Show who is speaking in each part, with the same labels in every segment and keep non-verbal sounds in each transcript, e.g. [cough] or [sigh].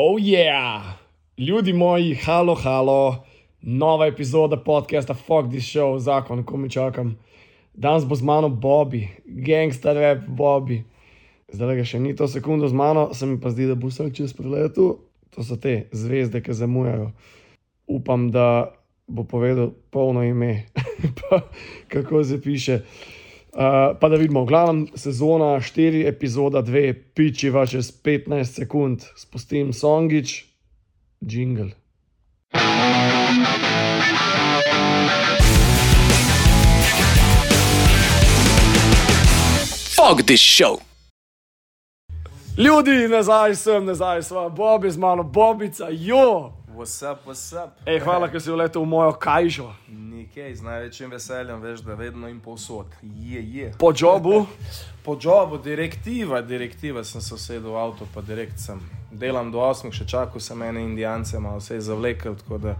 Speaker 1: Oh, yeah! Ljudi moji, halo, halo, nova epizoda podcasta Fuck this show, zakon, ko mi čakam. Danes bo z mano Bobby, gangster rap Bobby. Zdaj ga še ni to sekundo z mano, se mi pa zdi, da bo vsak čez preletu. To so te zvezde, ki zamujajo. Upam, da bo povedal polno ime, [laughs] pa kako se piše. Uh, pa da vidimo, glavno sezona 4, epizoda 2, pičiva čez 15 sekund, spustim songič, jingle.
Speaker 2: Fuck this show.
Speaker 1: Ljudi, nazaj sem, nazaj sem, Bobby z mano, Bobica, jo!
Speaker 3: What's up, what's up?
Speaker 1: Ej, hvala, ker si vletel v mojo kajžo.
Speaker 3: Nekaj z največjim veseljem, veš, da vedno in povsod. Je, je.
Speaker 1: Po jobu, [laughs]
Speaker 3: Po jobu, direktiva, direktiva sem se usedel v avto, pa direkt sem. Delam do 8, še čakal sem ene indijance, malo se je zavlekel, tako da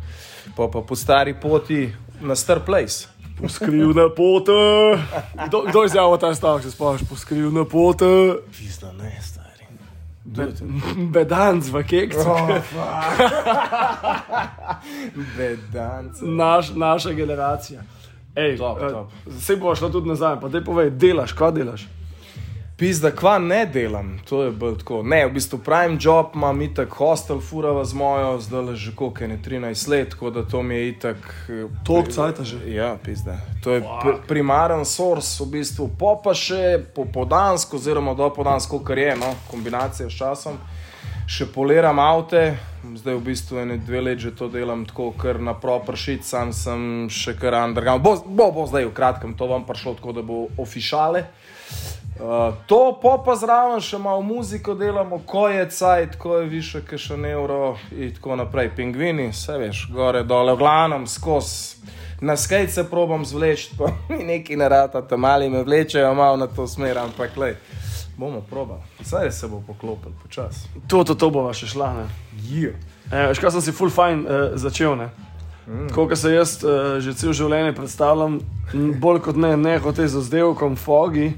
Speaker 3: pa, pa po stari poti na Star Place.
Speaker 1: poskrivna pota. Kdo, kdo je izjavil ta stavek, če spomniš, poskrivna pota?
Speaker 3: Pizda, ne, stari. [laughs]
Speaker 1: Bedanc v kekcu. [laughs]
Speaker 3: Bedance.
Speaker 1: Naš, naša generacija. Ej,
Speaker 3: Top,
Speaker 1: eh,
Speaker 3: top.
Speaker 1: Se bo šlo tudi nazaj, pa te povej, delaš, kaj delaš?
Speaker 3: Pizda, kva ne delam, to je bolj tako. Ne, v bistvu prime job imam itak hostel, furava z mojo, zdaj le že koliko je ne 13 let, tako da to mi je itak. eh,
Speaker 1: Toliko cajta že.
Speaker 3: Ja, pizda. To je pr primaren source, v bistvu po pa še popodansko, oziroma dopodansko, kar je, no, kombinacija s časom. Še poliram avte, zdaj v bistvu ene dve leti že to delam tako, ker na propršit sam sem še kar underground. Bo, bo, bo zdaj v kratkem, to vam prišlo tako, da bo ofišale. Uh, to pa zraven še malo muziko delamo, ko je cajt, ko je više, ki še ne euro in tako naprej. Pingvini, vse veš, gore, dole, v glavnem skozi. Na skate se probam zvleči, [laughs] pa mi neki narata, tam mali me vlečejo malo na to smer, ampak le, bomo probali. Saj se bo poklopil počasi.
Speaker 1: To, to, to bova še šla.
Speaker 3: Yeah.
Speaker 1: E, škaj sem si full fine uh, začel. Ne? Mm. Kot se jaz uh, že cel življenje predstavljam, bolj kot ne, ne je z vzdevkom Fogi,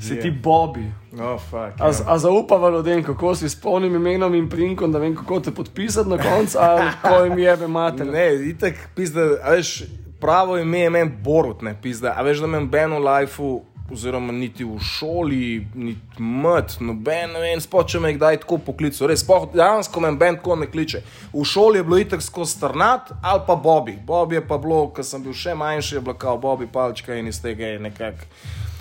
Speaker 1: si
Speaker 3: Je.
Speaker 1: ti Bobby.
Speaker 3: Oh, fuck.
Speaker 1: A,
Speaker 3: ja.
Speaker 1: a zaupava ljudem, kako si s polnim imenom in prinkom, da vem, kako te podpisati na koncu, ali ko jim jebe mater.
Speaker 3: Ne, itek, pizda, veš, pravo ime je meni Borut, ne, pizda. A veš, da meni Ben v lifeu, oziroma niti v šoli, niti mat, noben, ne vem, sploh če me kdaj tako poklical. Res, sploh dejansko me Ben tako ne kliče. V šoli je bilo itek skozi strnat ali pa Bobby. Bobby je pa bilo, ko sem bil še manjši, je bilo kao Bobby palčka in iz tega je nekako.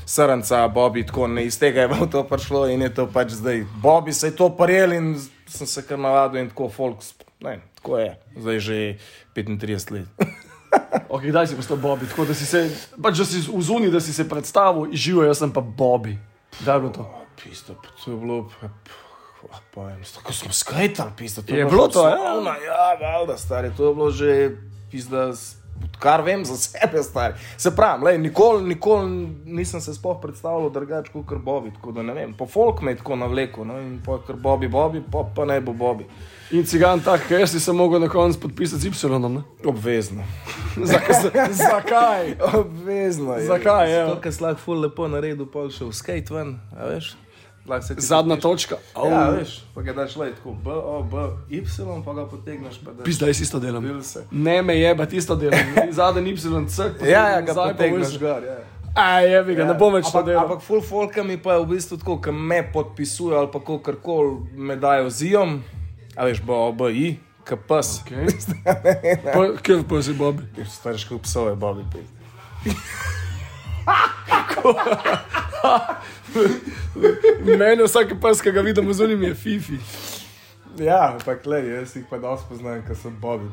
Speaker 3: Srnca, Bobby, tako ne iz tega je to prišlo in je to pač zdaj. Bobby se je to prijel in sem se kar navadil in tako folk, ne, tako je, zdaj že 35 let. [laughs]
Speaker 1: Ok, kdaj si postal Bobby? Tako da si se, pač da si v zuni, da si se predstavil, živo, jaz sem pa Bobby. Kdaj je bilo to?
Speaker 3: Pisto, to je bilo, pojem, tako smo skajtali, pisto.
Speaker 1: Je bilo to, ja?
Speaker 3: ja? Ja, valjda, stari, to je bilo že, pizda, s- odkar vem za sebe, stari. Se pravi, lej, nikoli, nikoli nisem se sploh predstavljal drugače kot kar Bobby, tako da ne vem, po folk me je tako navlekel, no, in po kar Bobby, Bobby, pa, pa ne bo Bobby.
Speaker 1: In cigan tak, ker si se mogel na koncu podpisati z Y. Ne?
Speaker 3: Obvezno. [laughs]
Speaker 1: Zakaj? Zakaj? [laughs]
Speaker 3: Obvezno je.
Speaker 1: Zakaj, ja?
Speaker 3: Zato, ker si lahko ful lepo naredil, pol še v skate ven, a veš?
Speaker 1: Zadnja točka.
Speaker 3: Ja, veš, pa ga daš le tako, B, O, B, Y, pa ga potegneš, pa daš.
Speaker 1: Pizda, jaz isto delam.
Speaker 3: Se.
Speaker 1: Ne me je, ti isto delam. [laughs] Zadnji Y, C.
Speaker 3: Ja, ja, ga
Speaker 1: pa
Speaker 3: potegneš gor, ja.
Speaker 1: Aj, je bi ga, ne bom več to
Speaker 3: ampak,
Speaker 1: delal.
Speaker 3: ampak full folka mi pa je v bistvu tako, ki me podpisuje ali pa kakorkoli me dajo z ijom, a veš, B, O, B, I, K, pes.
Speaker 1: Okay. [laughs] Pa, kjer pa si Bobby?
Speaker 3: Stariš kot psove, Bobby. Pizd. [laughs]
Speaker 1: Meni vsak pes, ki ga vidimo z unim, je Fifi.
Speaker 3: Ja, ampak le, jaz jih pa dosti poznam, ker sem Bobby,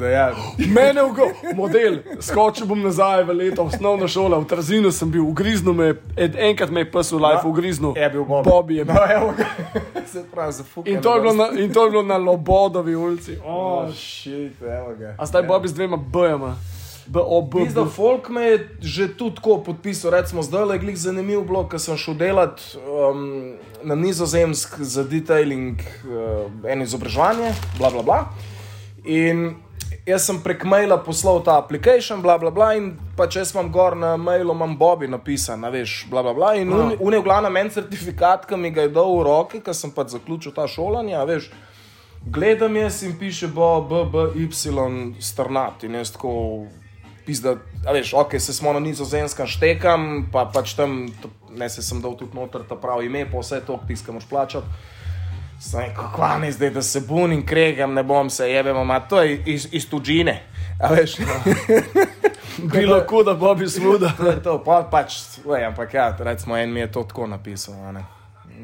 Speaker 3: da ja. [gasps]
Speaker 1: Mene je ugol, model. Skočil bom nazaj v leto, osnovna šola, v Trzinu sem bil, ugriznil me, ed, enkrat me je pes v life ugriznil.
Speaker 3: Je bil Bobby.
Speaker 1: Bobby je bil.
Speaker 3: No, evo ga. [laughs] Se pravi, za fuck.
Speaker 1: In na, in to je bilo na Lobodovi ulici.
Speaker 3: Oh,
Speaker 1: Oh,
Speaker 3: shit, evo ga.
Speaker 1: a zdaj Bobby z dvema B-jama.
Speaker 3: Pizda,
Speaker 1: B.
Speaker 3: folk me je že tu tako podpisal, recimo zdaj le glih zanimiv blok, ker sem šel delat um, na nizozemsk za detailing uh, eno izobraževanje, bla bla bla. In jaz sem prek maila poslal ta aplikation, bla bla bla, in pa če sem gor na mailu, imam Bobby napisan, veš, bla bla bla. In unaj v glavnem en certifikat, ki mi ga je dal v roke, ker sem pač zaključil ta šolanje, veš. Gledam jaz in piše bo, b, b, y, strnati. In jaz tako, pizda, veš, ok, se smo na nizozemskem štekam, pa pač tam, ne se sem dal tudi noter ta pravi ime, pa vse to, tiska moš plačati. Sem rekel, kva ne zdaj, da se bunim, kregam, ne bom se jebem, ma to je iz, iz tuđine. A veš, [laughs]
Speaker 1: Bilo ko da Bobby smuda.
Speaker 3: to je to, pa, pač, lej, ampak ja, recimo en mi je to tako napisal, ne.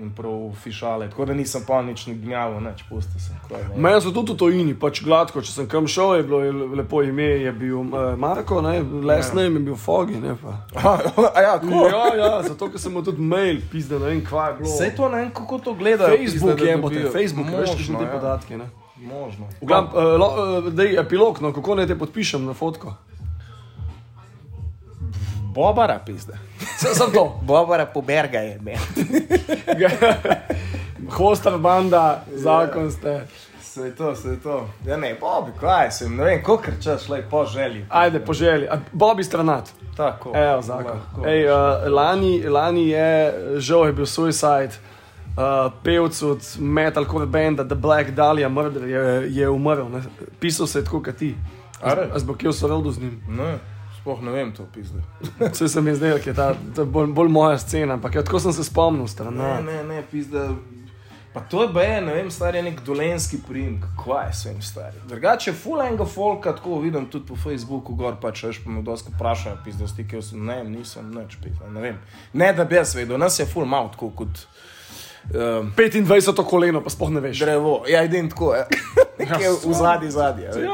Speaker 3: In prav fišale, tako da nisem pa nič ne gnjavo, neč pusti se. tako je, ne.
Speaker 1: Meni so tudi to ini, pač gladko, če sem kam šel, je bilo je lepo ime, je bil uh, Marko, ne, last name je bil Fogi, ne pa. [laughs]
Speaker 3: A ja, tako.
Speaker 1: Ja, ja, zato ker sem mu tudi mail pisal, ne vem, kva je bilo.
Speaker 3: Vse to ne vem, kako to gledajo.
Speaker 1: Facebook
Speaker 3: pizda, da
Speaker 1: je, bote,
Speaker 3: dobijo.
Speaker 1: Facebook, veš, kakšne te
Speaker 3: ja.
Speaker 1: podatke, ne.
Speaker 3: Možno.
Speaker 1: V glavnem, uh, lo, uh, dej epilog, no, kako naj te podpišem na fotko.
Speaker 3: Bobara, pizda.
Speaker 1: Sem, sem to.
Speaker 3: Bobara poberga je, me. [laughs]
Speaker 1: Hostar banda, zakon ste.
Speaker 3: Se je to, se je to. Ja ne, Bobi, kaj sem, ne vem, koliko čas šlej po želji.
Speaker 1: Ajde, poželi. A, Bobby stranat.
Speaker 3: Tako.
Speaker 1: Evo, zakon.
Speaker 3: Lahko.
Speaker 1: Ej, uh, lani, lani je, žal je bil Suicide, uh, pevc od metalcore benda The Black Dahlia Murder je, je umrl. Ne? Pisal se je tako, kot ti. A zbokil so rodu z njim.
Speaker 3: Ne, sploh ne vem to, pizda. [laughs]
Speaker 1: Vse se mi je zdelo, da je ta, je bolj, bolj moja scena, ampak ja, tako sem se spomnil.
Speaker 3: Ne,
Speaker 1: Strana.
Speaker 3: ne, ne, pizda. Pa to je BE, ne vem, star je nek dolenski primek, kva je svem stari. Drugače, full enga folka, tako vidim tudi po Facebooku, gor pač, veš, pa me dosti vprašajo, pizda, stikev sem, ne, nisem, neč, pizda, ne vem. Ne, da bi jaz vedel, nas je full mal tako kot um,
Speaker 1: 25 koleno, pa spoh ne veš.
Speaker 3: drevo. Ja, idem tako, ja. [laughs] Nekje v zadnji, zadnji. Ja. [laughs]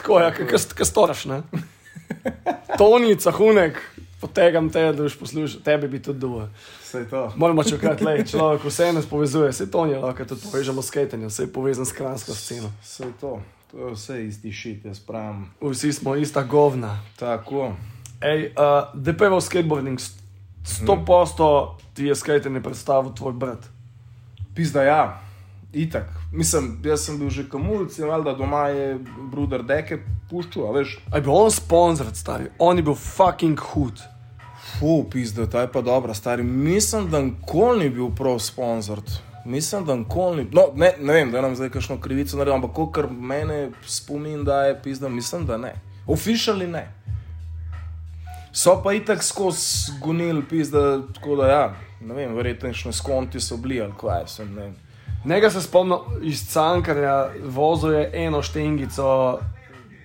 Speaker 1: Ja, tako je, kaj storaš, ne? Tonica, hunek, potegam te, da boš poslušal, tebe bi tudi dovolj. Moramo čakati, le, človek vse nas povezuje, vse to je lahko tudi povežemo s skatenjem, vse je povezan s kransko sceno.
Speaker 3: Vse to. To je vse isti šit, jaz pravim.
Speaker 1: Vsi smo ista govna.
Speaker 3: Tako.
Speaker 1: Ej, uh, da pa je v skateboarding, 100% ti je skatenje predstavil tvoj brat.
Speaker 3: Pizda, ja, itak. Mislim, jaz sem bil že kamulc in valjda doma je bruder deke puščal, a veš.
Speaker 1: Aj bil on sponzor, stari, on je bil fucking hud.
Speaker 3: Fu, pizda, ta je pa dobra, stari. Mislim, da nikoli ni bil prav sponzor. Mislim, da nikoli ni. No, ne, ne vem, da nam zdaj kakšno krivico naredim, ampak kar mene spomin, da je pizda, mislim, da ne. Officially ne. So pa itak skozi gonil, pizda, tako da ja, ne vem, verjetno še skonti so bili ali kaj, sem ne vem.
Speaker 1: Njega se spomnim iz Cankarja, vozil je eno štengico,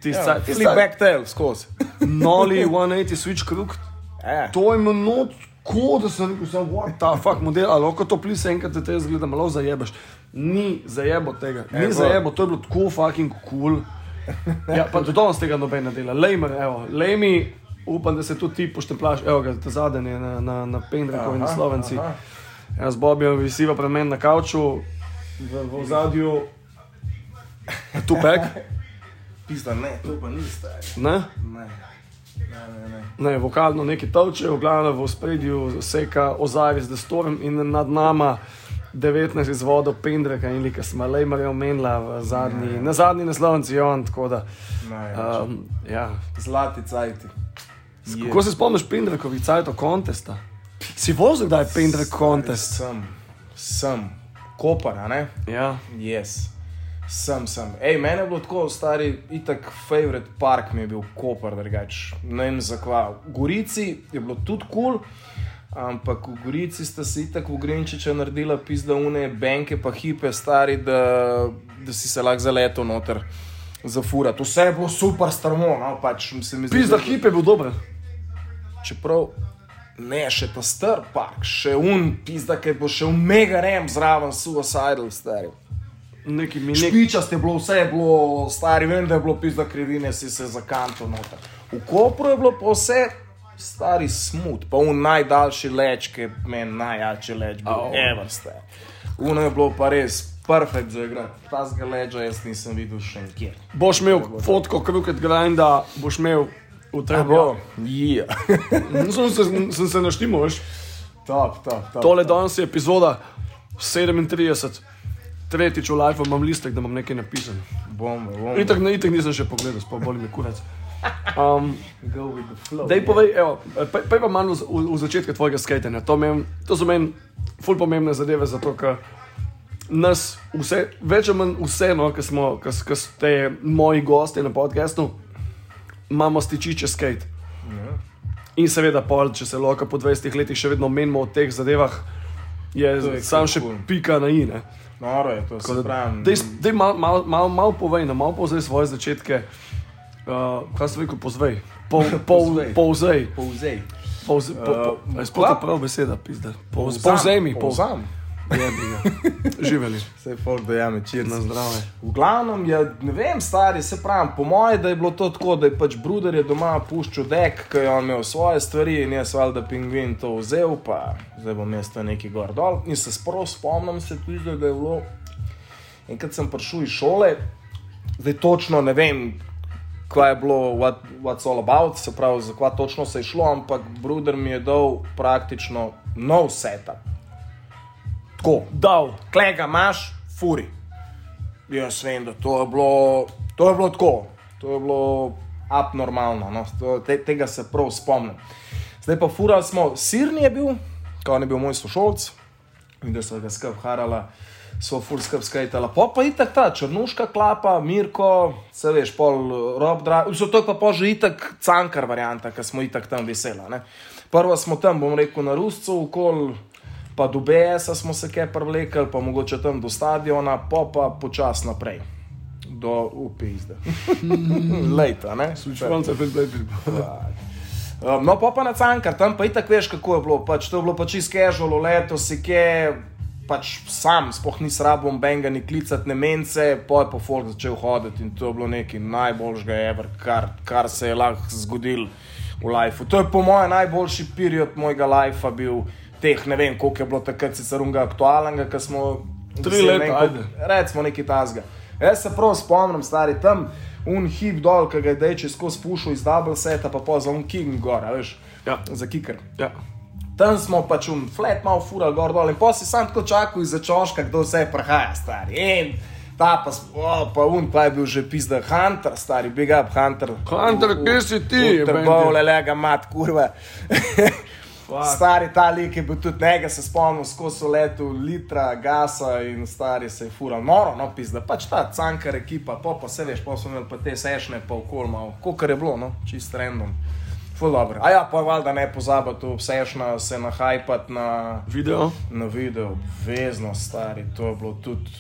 Speaker 1: tisti
Speaker 3: Ja, flip back tail skozi. [laughs]
Speaker 1: Noli 180 switch krug.
Speaker 3: Ja.
Speaker 1: To je minut, ko da sem rekel, what ta fuck model, ali lahko to plise enkrat, da te zgleda malo zajebeš. Ni zajebo tega, ni
Speaker 3: Evo.
Speaker 1: zajebo, to je bilo tako fucking cool. Ja, pa do danes tega nobena dela. Lejmer, evo, lejmi, upam, da se tudi ti pošteplaš, evo ga, ta zadnji na, na, na Pendrekovi na
Speaker 3: Aha.
Speaker 1: Jaz Bobijo visiva pred menem na kavču, v, v zadju, tupek, [laughs]
Speaker 3: Pizda, ne, to pa ni stari.
Speaker 1: ne?
Speaker 3: Ne, ne, ne. ne.
Speaker 1: Ne, vokalno neki toče, v glavnem v spredju seka Ozarius The Storm in nad nama 19 izvodov Pendreka in Lika smo Lejmarja omenila v zadnji, na zadnji naslovnici je on, tako da.
Speaker 3: Najjače.
Speaker 1: Um, ja.
Speaker 3: Zlati cajti. Je.
Speaker 1: Kako se spomniš Pendrekovih cajtov kontesta? Si vozil kdaj Pendrek kontest?
Speaker 3: Sem, sem, kopar, a ne?
Speaker 1: Ja.
Speaker 3: Yes. Sem, sem. Ej, meni je bilo tako, stari, itak favorite park mi je bil Koper, drugač. Ne vem zakva. V Gorici je bilo tudi kul, cool, ampak v Gorici sta si itak v Grinčiče naredila pizda une benke pa hipe, stari, da, da si se lahko zaletel noter. Zafura. To vse je bilo super strmo, no pač se mi zdi.
Speaker 1: Pizda
Speaker 3: da-
Speaker 1: hip je bil dober.
Speaker 3: Čeprav ne, še ta star park, še un, pizda, ki bo še v mega rem zraven suicidal, stari.
Speaker 1: Neki mi nek...
Speaker 3: Špičaste je bilo, vse je bilo, stari, vem, da je bilo pizda krivine, si se zakantil noter. V Kopru je bilo pa vse stari smut, pa un najdaljši leč, ki je meni najjači leč, bil oh. ever stari. Uno je bilo pa res perfekt za igrati. Tazga leča jaz nisem videl še nikjer.
Speaker 1: Boš imel fotko Crooked Grinda, boš imel v trebu.
Speaker 3: Bo, ja. [laughs]
Speaker 1: Sem, se- sem se naštimal, veš.
Speaker 3: top, top, top.
Speaker 1: Tole danes je epizoda 37, tretjič v live imam listek, da imam nekaj napisan.
Speaker 3: Bom, bom.
Speaker 1: Itak, ne, itak nisem še pogledal, sploh bolj mi kurac. Um,
Speaker 3: Go with the flow.
Speaker 1: Dej povej, evo, pa, pa pa malo v, v začetku tvojega skatenja. To, mem, to so meni ful pomembne zadeve, zato ker nas vse, več ali manj vseeno, ki smo, ki ste moji gosti na podkastu, imamo stičiče skate. Ja. In seveda, pol, če se lahko po 20 letih še vedno menimo o teh zadevah, je, je sam še cool. pika na in.
Speaker 3: Noro je to, kar pravim.
Speaker 1: Dej malo mal, mal, mal povej, no, malo povej svoje začetke. Uh, kaj se reče, pozvej? [laughs] Povzej. Povzej.
Speaker 3: Povzej.
Speaker 1: Povzej. Povzej. Povzej. Prav beseda, pizda. Povzej mi, povzem. [laughs] Živeli.
Speaker 3: Vse je folk, da je mečir.
Speaker 1: Na zdrave.
Speaker 3: V glavnem, je, ne vem, stari se pravi, po mojem, da je bilo to tako, da je pač Bruder je doma puščal dek, ki je imel svoje stvari in jaz valjda pingvin to vzel, pa zdaj bom mesto neki gor dol. In se spravo spomnim se tudi, da je bilo. In kad sem prišel iz šole, zdaj točno ne vem, kaj je bilo, what, what's all about, se pravi, za kva točno se je šlo, ampak Bruder mi je dal praktično nov setup tako,
Speaker 1: dal,
Speaker 3: klega imaš, furi. Jaz vem, da to je bilo, to je bilo tako, to je bilo abnormalno, no? to, te, tega se prav spomnim. Zdaj pa fura smo, sirni je bil, kot je bil moj sošolc, in da so ga skrb harala. So ful skrb skajtala. Pa pa itak ta črnuška klapa, Mirko, se veš, pol rob, drag. To je pa pa že itak cankar varianta, ki smo itak tam vesela. Ne? Prvo smo tam, bom rekel, na Ruscu, okol pa do BS-a smo se kaj prevlekli, pa mogoče tam do stadiona, pa pa počas naprej. Do UPIZ-a. [laughs] Lejta, ne?
Speaker 1: Slučajno se je zdaj bil.
Speaker 3: No, pa pa na cankar, tam pa itak veš, kako je bilo. Pač, to je bilo pač izkežalo leto, si kje, pač sam, spoh ni srabom benga ni klicati ne mence, pa je pa folk začel hoditi in to je bilo nekaj najboljšega ever, kar, kar se je lahko zgodil v lifeu. To je po mojem najboljši period mojega lifea bil teh, ne vem, koliko je bilo takrat sicer unga aktualnega, ki smo
Speaker 1: tri leta,
Speaker 3: recimo neki tasga. Jaz se prav spomnim, stari tam, un hip dol, ki ga je dejče skozi pušil iz double seta, pa pa za un king gor, veš,
Speaker 1: ja.
Speaker 3: za kiker.
Speaker 1: Ja.
Speaker 3: Tam smo pač un flat mal fural gor dol in pa si sam tako čakal iz začoška, kdo vse prahaja, stari. In ta pa, oh, pa un, pa je bil že pizda Hunter, stari, big up Hunter.
Speaker 1: Hunter, kje si ti?
Speaker 3: Trbovle, lega mat, kurva. [laughs] Stari ta lik je bil tudi nekaj, se spomnim, skozi leto, litra, gasa in stari se je fural. Moro, no, pizda, pač ta cankar ekipa, pa pa se veš, pa smo imeli pa te sešne, pa okol malo, koliko je bilo, no, čist random. Ful dobro. A ja, pa valjda ne pozabiti, vsešna se nahajpati na
Speaker 1: video.
Speaker 3: Na video, vezno stari, to je bilo tudi.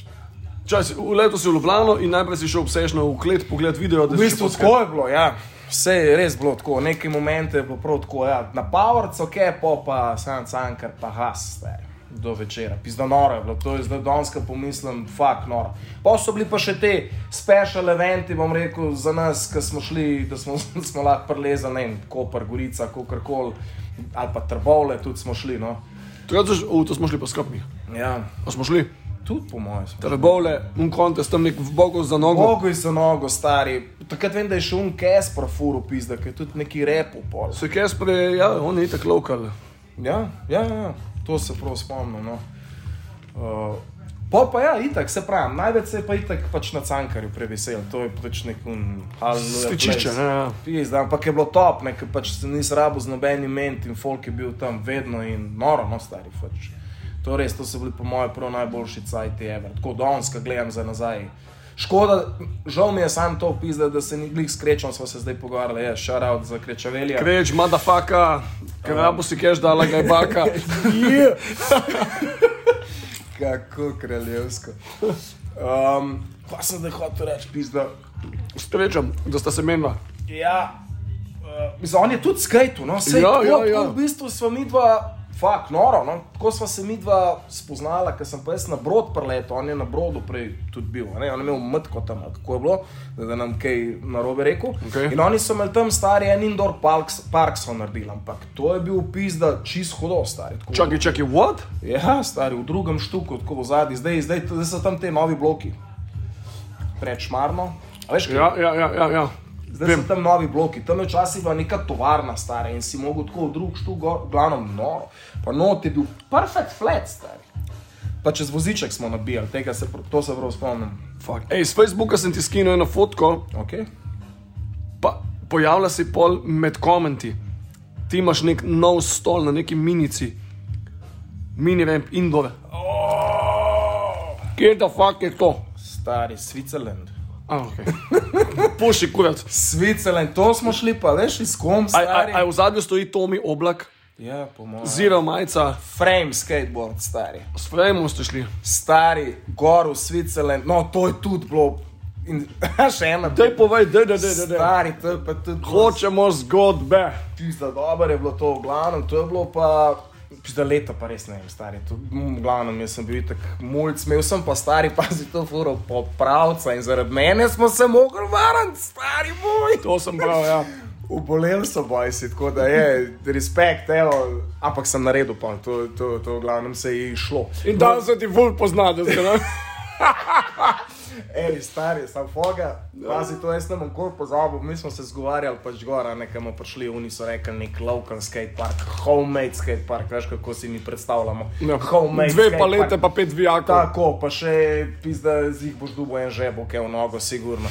Speaker 1: Čas, v letu si v Ljubljano in najprej si šel vsešno v klet pogled video, da
Speaker 3: si videl. V bistvu tako je bilo, ja. Vse je res bilo tako, neki momente je bilo prav tako, ja, na Powercu, ok, pa pa sam cankar, pa has, do večera, pizda noro je bilo, to je zdaj donska pomislim, fuck noro. Pa so bili pa še te special eventi, bom rekel, za nas, ki smo šli, da smo, [laughs] smo lahko prelezali, ne vem, Koper, Gorica, kakorkoli, ali pa Trbovle, tudi smo šli, no.
Speaker 1: To, to smo šli pa skupaj.
Speaker 3: Ja.
Speaker 1: Pa smo šli?
Speaker 3: Tudi po mojem.
Speaker 1: Trbovle, un kontest, tam nek v Bogu za nogo.
Speaker 3: Bogu za nogo, stari. Takrat vem, da je šel un Kesper furu pizda, ki je tudi neki repo pol.
Speaker 1: Se Kesper je, ja, on je itak lokal.
Speaker 3: Ja, ja, ja, to se prav spomnim, no. Uh, Pa pa ja, itak se pravi, največ se je pa itak pač na cankarju prevesel, to je pač nek
Speaker 1: halno. Stičiče, ne, ja.
Speaker 3: Pizda, ampak je bilo top, nek pač se nisi rabo z nobenim ment in folk je bil tam vedno in noro, no, stari, pač. To, res, to so bili po mojem prav najboljši cajti ever. Tako donska gledam za nazaj. Škoda, žal mi je sam to opisati, da se ni glih s krečom, smo se zdaj pogovarjali, je šarout za krečavelja.
Speaker 1: Kreč, madafaka, krabo si keš dala ga je baka. [laughs]
Speaker 3: Kako kraljevsko. Um, pa sem zdaj hotel reči, pizda.
Speaker 1: Strečam, da sta se menila.
Speaker 3: Ja, uh, mislim, on je tudi skajtu, no, sej,
Speaker 1: Ja,
Speaker 3: tako,
Speaker 1: ja, ja.
Speaker 3: tako V bistvu smo mi dva Fak, noro, no? tako smo se mi dva spoznala, ker sem pa jaz na brod preletel, on je na brodu prej tudi bil, ne? on je imel mrtko tam, kako je bilo, da, da nam kaj narobe rekel.
Speaker 1: Okej.
Speaker 3: In oni so imeli tam stari en indoor park, park so naredili, ampak to je bil opis, da čist hudo stari. Tako,
Speaker 1: Čakaj, čakaj, what?
Speaker 3: Ja, stari, v drugem štuku, tako v zadnji, zdaj, zdaj, zdaj so tam te novi bloki. Prečmarno. A veš, kaj?
Speaker 1: Ja, ja, ja, ja. ja.
Speaker 3: Zdaj Vem. so tam novi bloki, tam je včasih bila neka tovarna stara in si mogel tako v drug štuk, glavno noro. Pa not je bil perfect flat stari. Pa čez voziček smo nabijali, tega se, to se prav spomnim.
Speaker 1: Fuck. Ej, z Facebooka sem ti skinil eno fotko,
Speaker 3: Okay.
Speaker 1: pa pojavlja se pol med komenti. Ti imaš nek nov stol na neki minici, mini ramp indove. Kje da fuck je to?
Speaker 3: Stari Switzerland.
Speaker 1: Ah, okay. [laughs] Puši kurac.
Speaker 3: Switzerland, to smo šli pa, veš, iz kom
Speaker 1: Aj, aj,
Speaker 3: stari.
Speaker 1: aj v zadnju stoji Tomi Oblak,
Speaker 3: Ja, po mojem.
Speaker 1: zero majica,
Speaker 3: Frame skateboard, stari.
Speaker 1: s frejmom ste šli.
Speaker 3: Stari, gor v Switzerland, no to je tudi bilo. In, [laughs] še ena,
Speaker 1: Dej povej, dej, dej, dej.
Speaker 3: stari, to je pa tudi.
Speaker 1: Hočemo zgodbe.
Speaker 3: Pizda, dobro je bilo to, v glavnem, to je bilo pa. Pizda leta, pa res ne vem, stari. To, glavnem, jaz sem bil tako mulj, smel sem pa stari, pazi to furo popravca in zaradi mene smo se mogli varati, stari moj.
Speaker 1: To sem prav, ja.
Speaker 3: Ubolel so bojsi, tako da je respekt, evo, ampak sem naredil, pa to, to, to v glavnem se je išlo.
Speaker 1: In dan se ti ful pozna, da se ne. [laughs]
Speaker 3: Ej, stari, sem foga, pazi to, jaz ne bom kol pozabil, mi smo se zgovarjali pač gora, nekamo prišli, oni so rekli nek local skate park, homemade skate park, veš kako si mi predstavljamo.
Speaker 1: Ja.
Speaker 3: Homemade
Speaker 1: Dve
Speaker 3: skate
Speaker 1: palete
Speaker 3: park.
Speaker 1: pa pet vijakov.
Speaker 3: Tako, pa še pizda z jih boš dubo en žebo, ki je v nogo, sigurno.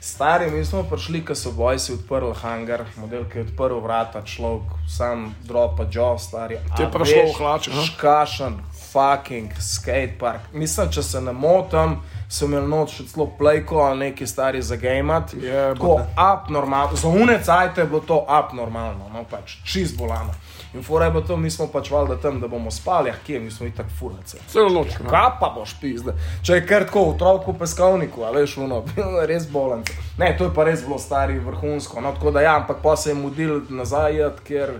Speaker 3: Stari, mi smo prišli, ko so bojsi odprli hangar, model, ki je odprl vrata, človek, sam dropa, jo, stari.
Speaker 1: Ti je
Speaker 3: A
Speaker 1: prišlo
Speaker 3: veš,
Speaker 1: v hlače?
Speaker 3: Škašen, fucking skatepark. Mislim, če se ne motim, so imeli noč še celo plejko ali neki stari za.
Speaker 1: Jebote.
Speaker 3: Tako abnormalno, za unecajte je bilo to abnormalno, no pač, čist bolano. In fora je bilo to, mi smo pač valjda tam, da bomo spali, ah kje, mi smo itak furace.
Speaker 1: Celo noč. ja.
Speaker 3: Kaj pa boš pizda? Če je kar tako otrok v peskovniku, a veš, uno, [laughs] res bolen. Ne, to je pa res bilo stari vrhunsko. No, tako da ja, ampak pa se je mudil nazaj, ker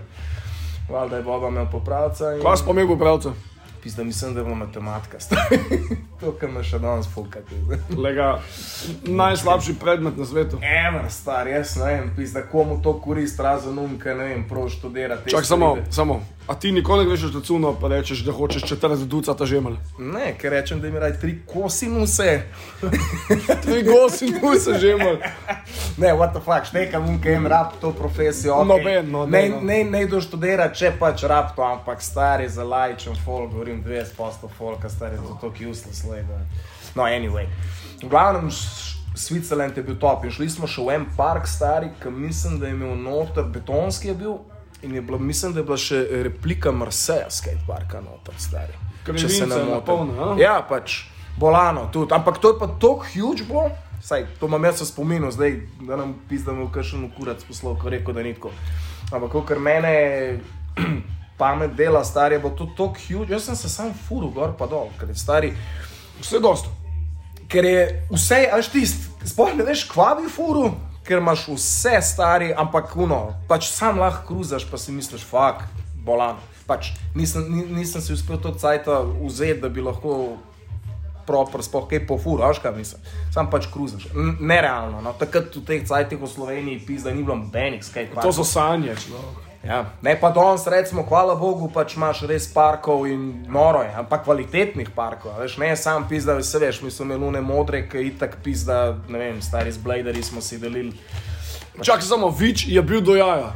Speaker 3: valjda je Boba imel popravca. in-
Speaker 1: Kva si pomil pravca?
Speaker 3: Pizda, mislim, da je bila matematika. [laughs] to, kar me še danes fuka. pizda. [laughs]
Speaker 1: Lega, najslabši predmet na svetu.
Speaker 3: Ever, star, jaz ne vem, pizda, komu to korist, razen umka, ne vem, prav študirati.
Speaker 1: Čak, samo, samo. A ti nikoli ne greš v tacuno, pa rečeš, da hočeš četrt ducata žemelj.
Speaker 3: Ne, ker rečem, da mi raj tri kosinuse. [laughs]
Speaker 1: Tri gosi, tu se žemelj. [laughs]
Speaker 3: Ne, what the fuck, štekam, umka jim rab to profesijo. okej.
Speaker 1: Noben, no,
Speaker 3: ne,
Speaker 1: ne, no.
Speaker 3: ne, ne do študira, če pač rab to, ampak stari za lajčen folk, govorim 20% folka, stari za to, ki useless labor. No, anyway. V glavnem, Š- Switzerland je bil top in šli smo še v en park stari, ki mislim, da je imel noter, betonski je bil. In je bila, mislim, da je bila še replika Marseja skateparka noter, stari. Če se ne motim. Ja, pač bolano tudi. Ampak to je pa tako huge bilo. Saj, to imam jaz v spominu, zdaj, da nam pizdamo, kakšen kurac poslal, ko rekel, da ni tako. Ampak, ker mene [clears throat] pamet dela, star je bilo to tako huge, jaz sem se sam furu gor pa dol, ker je stari.
Speaker 1: Vse dosto.
Speaker 3: Ker je vse, až ti, sploh ne veš, kva bi furu, ker imaš vse stari, ampak uno, pač sam lahko kruzaš, pa si misliš, fuk, bolan. Pač nisem, ni- nisem si uspel to cajta vzeti, da bi lahko proper, sploh kaj po furu, až kaj mislim. Sam pač kruzaš. N- Nerealno, no. takrat v teh cajtih v Sloveniji pizda ni bilo nobenih skate
Speaker 1: To so sanje, človek.
Speaker 3: Ja, ne pa danes, recimo, hvala Bogu, pač imaš res parkov in noro je, ampak kvalitetnih parkov. a Veš, ne sam pizda, vse veš, mi smo imeli une modre, ki itak pizda, ne vem, stari z Bladeri smo si delili.
Speaker 1: Čak, samo, Vič je bil do jaja.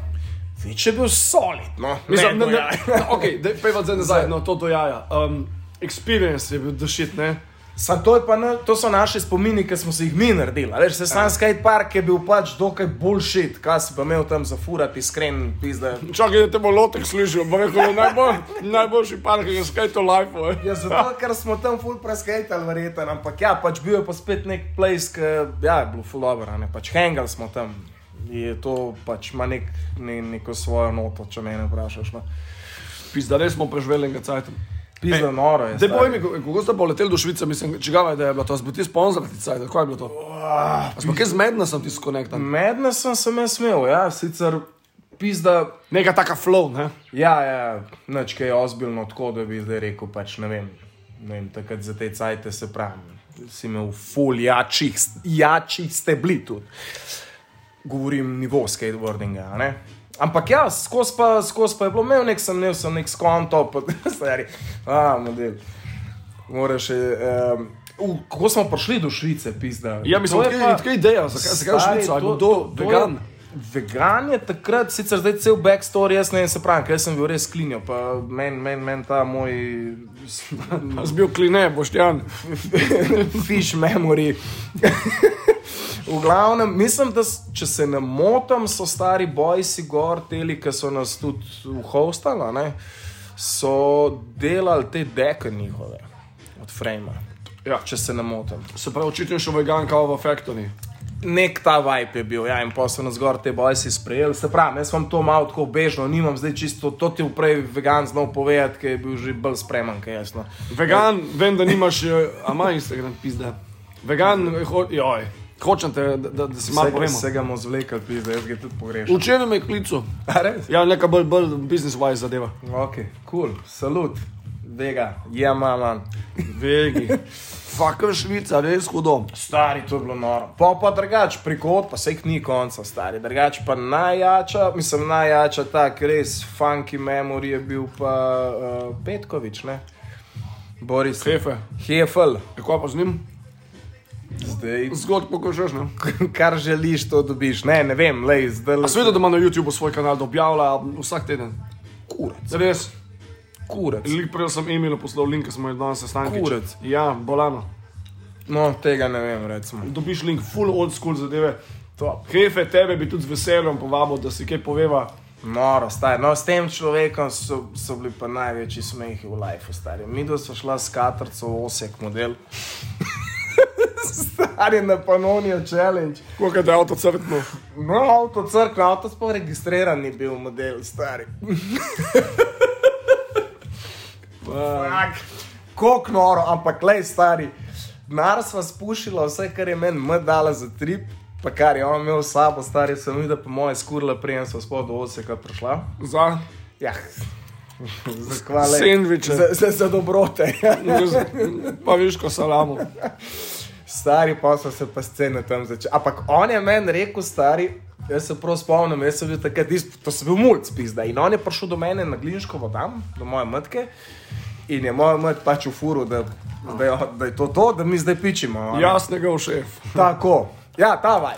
Speaker 3: Več je bil solid, no.
Speaker 1: Mislim,
Speaker 3: ne,
Speaker 1: ne, ne,
Speaker 3: ne,
Speaker 1: ne, ok, pejva zdaj nazaj, no, to do jaja. Um, experience je bil dušit, ne?
Speaker 3: Sam to, pa, na, to so naši spomini, ki smo si jih mi naredili. Veš, se sam skate park je bil pač dokaj bullshit, kaj si pa imel tam zafurati, iskren, pizda.
Speaker 1: Čakaj, da te bo lotek slišal, bo rekel, najbolj, najboljši park, je skate to life.
Speaker 3: Ja, zato, ker smo tam full preskajtali, verjeten, ampak ja, pač bil je pa spet nek place, ki ja, je bilo full dobro, ne, pač hangal smo tam. Je to pač ima nek, ne, neko svojo noto, če me vprašaš. No.
Speaker 1: Pizda, res smo preživeli enega cajta.
Speaker 3: Pizda, noro je.
Speaker 1: Zdaj povej mi, ko- kako ste poleteli do Švice, mislim, čigava je, da je bilo to, zbiti sponzor ti cajta, kaj je bilo to? A smo kaj zmedna sem ti skonektan?
Speaker 3: Medna sem se me smel, ja, sicer pizda.
Speaker 1: Neka taka flow, ne?
Speaker 3: Ja, ja, nič kaj ozbiljno tako, da bi zdaj rekel, pač ne vem, ne vem takrat za te cajte se pravi. Si imel ful jačih, jačih ste bili tudi. Govorim nivo skateboardinga, ne. Ampak ja, skozi pa, skozi pa je bilo, imel nek sem, imel sem nek skonto, pa [laughs] stari, a, model. Moraš um, uh, kako smo prišli do Švice, pizda.
Speaker 1: Ja, mislim,
Speaker 3: To je
Speaker 1: kaj,
Speaker 3: pa-
Speaker 1: kaj ideja, zakaj, zakaj
Speaker 3: to-
Speaker 1: kdo,
Speaker 3: to- to je-
Speaker 1: vegan?
Speaker 3: Vegan je takrat, sicer zdaj cel backstory, jaz ne vem, se pravi, ker sem bil res klinjo, pa meni men, men ta moj
Speaker 1: Zbil kline, Boštjan. [laughs]
Speaker 3: fish memory. [laughs] v glavnem, mislim, da če se ne motim, so stari bojsi gor, teli, ki so nas tudi uhostali, so delali te deke njihove od frame.
Speaker 1: Ja.
Speaker 3: če se ne motim.
Speaker 1: Se pravi, očitno šel vegan kao v Factory.
Speaker 3: Nek ta vibe je bil, ja, in pa so nas gor te boje si sprejeli. Se pravi, jaz vam to malo tako bežno, nimam zdaj čisto, to ti vprej vegan znal povedati, ker je bil že bolj spreman, kaj jaz. No.
Speaker 1: Vegan, vem, da nimaš, eh, a ima Instagram, pizda. Vegan, ho, joj, hočem te, da, da, da si malo povemo.
Speaker 3: vse ga bomo zvlekli, pizda, jaz ga tudi pogrešam.
Speaker 1: Včeraj me je klical. Ja, neka bolj, bolj business-wise zadeva.
Speaker 3: Ok, cool, salut, vega, ja, mama.
Speaker 1: Vegi. Fakr Švica, res hudo.
Speaker 3: Stari, to je bilo noro. Pa pa drugač, prikot, pa se jih ni konca, stari. Drugač pa najjača, mislim, najjača tak, res funky memory je bil pa uh, Petkovič, ne? Boris.
Speaker 1: Hefe.
Speaker 3: Hefel.
Speaker 1: Kako pa z njim?
Speaker 3: Zdaj,
Speaker 1: Zgodb pokažeš, ne? [laughs]
Speaker 3: kar želiš, to dobiš. Ne, ne vem, lej, zdaj
Speaker 1: A sveda, da ima na YouTubu svoj kanal, da objavlja vsak teden.
Speaker 3: Kurac.
Speaker 1: Res.
Speaker 3: Kurac.
Speaker 1: Lik prej sem Emil poslal link, smo jih danes sestanki.
Speaker 3: Kurac.
Speaker 1: Ja, bolano.
Speaker 3: No, tega ne vem, recimo.
Speaker 1: Dobiš link, full old school zadeve.
Speaker 3: Top.
Speaker 1: Hefe, tebe bi tudi z veseljem povabil, da si kaj poveva.
Speaker 3: Noro, stari. No, s tem človekom so, so bili pa največji smehi v lifeu, stari. Mi dva sva šla s katrco v osek model. Stari na Panonijo challenge.
Speaker 1: Koliko je avto crkno?
Speaker 3: No, avto crkva, avto sploh registriran ni bil model, stari. Kok noro, ampak lej, stari. Nar sva spušila vse, kar je meni m dala za trip. Pa kar je on imel s sabo, stari sem videl, pa moje skurla, prijem sva spod do oseka prišla.
Speaker 1: Za
Speaker 3: Ja, zahvale.
Speaker 1: Sendviče.
Speaker 3: Za, za, za dobrote.
Speaker 1: pa viš, ko salamo.
Speaker 3: Stari pa so se pa scene tam začeli. Ampak on je meni rekel, stari, jaz se prav spomnim, jaz sem bil takrat, to sem bil mulj spizda. In on je prišel do mene na Glinško vodam, do moje matke. In je moj mat pač v furu, da, da, je, da je to to, da mi zdaj pičimo. ne.
Speaker 1: Jasnega v šef. [laughs]
Speaker 3: Tako, ja, ta vaj.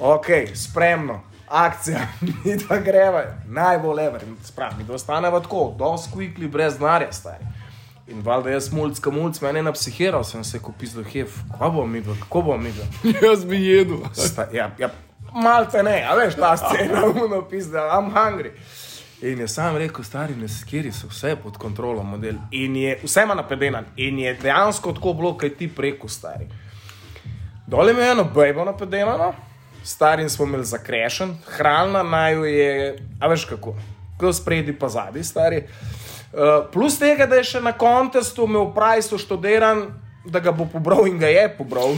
Speaker 3: Ok, spremno, akcija, [laughs] mi dva greva, najbolj lever, spravi, mi dva staneva tako, dosti kvikli, brez denarja, stari. In valjda jaz mulj, kamulj, mene na psihiral, sem se kupil do hef, kako bom mi dva, kako bom mi dva.
Speaker 1: Jaz bi jedel.
Speaker 3: Sta, ja, ja, malte ne, a veš, ta scena, [laughs] uno pizda, I'm hungry. In je sam rekel, stari, ne skiri so vse pod kontrolo model. In je vse ima napedenan. In je dejansko tako bilo, kaj ti preko stari. Dole mi je eno bejbo napedenano, stari smo imeli zakrešen, hranila naj jo je, a veš kako, kot spredi pa zadnji stari. Uh, plus tega, da je še na kontestu imel prajsto študiran, da ga bo pobral in ga je pobral.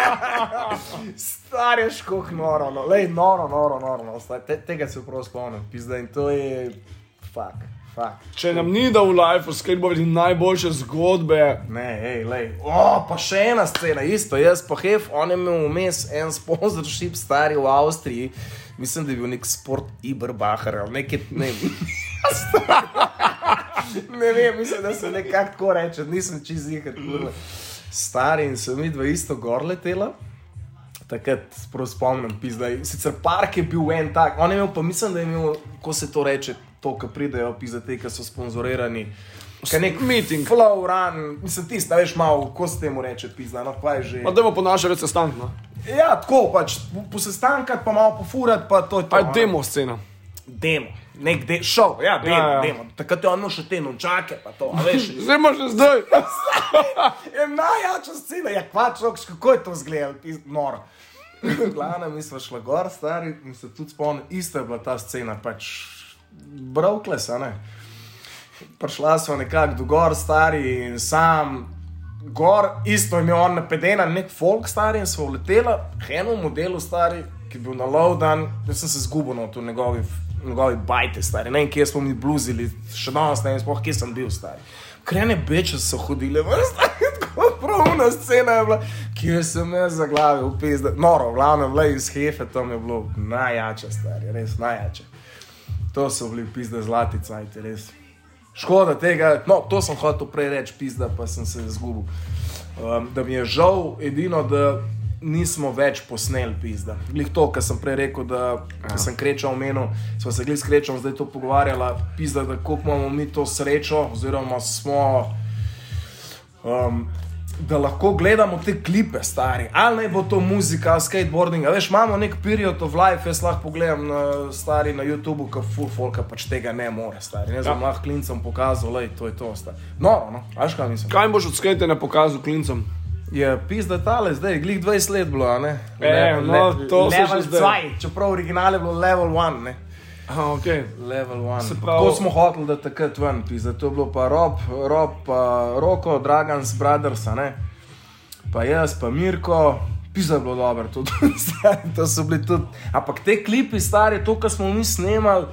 Speaker 3: [laughs] Stareš, kot noro, no. Lej, noro, noro, noro. No. Stari, Te, tega se prav spomnim, pizda in to je, fuck, fuck.
Speaker 1: Če nam ni dal v life, skateboardi najboljše zgodbe.
Speaker 3: Ne, hej, lej. O, pa še ena scena, isto, jaz pa hef, on je imel vmes en sponsorship stari v Avstriji, mislim, da je bil nek sport Iberbacher ali nekaj, ne vem. [laughs] ne vem, mislim, da se nekako tako reče, nisem čez jih, stari in sem vidva isto gor letela. Takrat spomnim, pizda. Sicer park je bil en tak, on je imel pa, mislim, da je imel, ko se to reče, to, ki pridejo, pizda, te, ki so sponzorirani. Kaj nek
Speaker 1: Meeting.
Speaker 3: Flow run, mislim, tista, veš, malo, ko se temu reče, pizda, no, pa je že.
Speaker 1: Pa dajmo po naše reče stank, no.
Speaker 3: Ja, tako pač, po- posestankati, pa malo pofurati, pa to je to.
Speaker 1: Pa je
Speaker 3: a ne.
Speaker 1: demo scena.
Speaker 3: Demo, nek de, šov, ja, demo,
Speaker 1: Ja,
Speaker 3: ja,
Speaker 1: ja.
Speaker 3: ja. demo. Takrat je on še te nončake, pa to, a veš. [laughs]
Speaker 1: Zdaj imaš že zdaj. [laughs]
Speaker 3: je najjača scena, ja, kvač, roks, kako je to izgledalo, pizda, noro. Glavno, mi smo šli gor, stari, in se tudi spomnim, isto je bila ta scena, pač bravkles, a ne. Prišla smo nekako do gor, stari in sam. Gor, isto je imel on napeden, nek folk stari in smo letela, k enemu modelu stari, ki je bil na lowdan, jaz sem se zgubil na to njegovi, njegovi bajte stari, ne vem, kje smo mi bluzili, še danes ne vem, sploh kje sem bil stari. Krene beče so hodile, vrsta, [laughs] tako pravna scena je ki sem jaz za glave upizda. Noro, v glavnem, le iz hefe, tam je bilo najjače stari, res najjače. To so bili pizde zlati cajti, res. Škoda tega, no, to sem hotel prej reči, pizda, pa sem se izgubil. Um, da mi je žal, edino, da nismo več posneli pizda. Glih to, kar sem prej rekel, da ja. sem krečal omenil, smo se glih s krečom zdaj to pogovarjala, pizda, da koliko imamo mi to srečo, oziroma smo um, da lahko gledamo te klipe, stari. Ali naj bo to muzika, ali skateboarding. a Veš, imamo nek period of life, jaz lahko pogledam na, stari, na YouTubu, kot full folk, pač tega ne more, stari. Ne znam
Speaker 1: Ja.
Speaker 3: lahko klincem pokazal, lej, to je to. Stari. No, no, veš kaj mislim.
Speaker 1: Kaj boš od skate pokazal klincem?
Speaker 3: Je pizda tale, zdaj, glih 20 let bilo, ne?
Speaker 1: E, no, to se
Speaker 3: level
Speaker 1: že zdaj.
Speaker 3: 2, čeprav original je bilo level 1, ne?
Speaker 1: Aha, okay.
Speaker 3: Level 1.
Speaker 1: Se pravi-
Speaker 3: To smo hoteli, da takrat ven, pizda. To je bilo pa Rob, Rob pa Roko, Dragans Brothers, ne? Pa jaz, pa Mirko, pizda je bilo dobro, tudi [laughs] stari, to so bili tudi. Ampak te klipi, stari, to, kar smo mi snemali,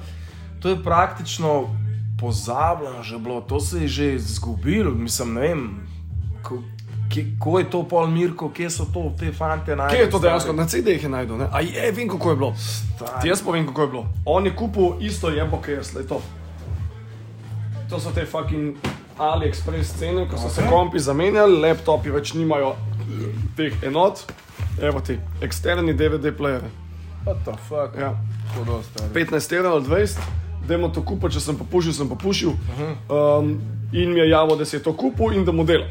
Speaker 3: to je praktično pozabljeno že bilo, to se je že izgubilo, mislim, ne vem. Ko, kje- Ko je to pol Mirko, kje so to te fante najbolj?
Speaker 1: Kje je to dejansko? Na CD-jih je najdel, ne? A je, vem kako je bilo. Ti jaz povem, kako je bilo. On je kupil isto jebo, kot jaz, le to. To so te fucking AliExpress cene, ko so se
Speaker 3: Ok.
Speaker 1: kompi zamenjali, laptopi več nimajo teh enot. Evo ti, eksterni DVD player.
Speaker 3: What the fuck?
Speaker 1: Ja.
Speaker 3: Stari.
Speaker 1: 15 evrov ali 20, dajmo to kupiti, če sem popušil, sem popušil. Um, in mi je javil, da si je to kupil in da mu dela.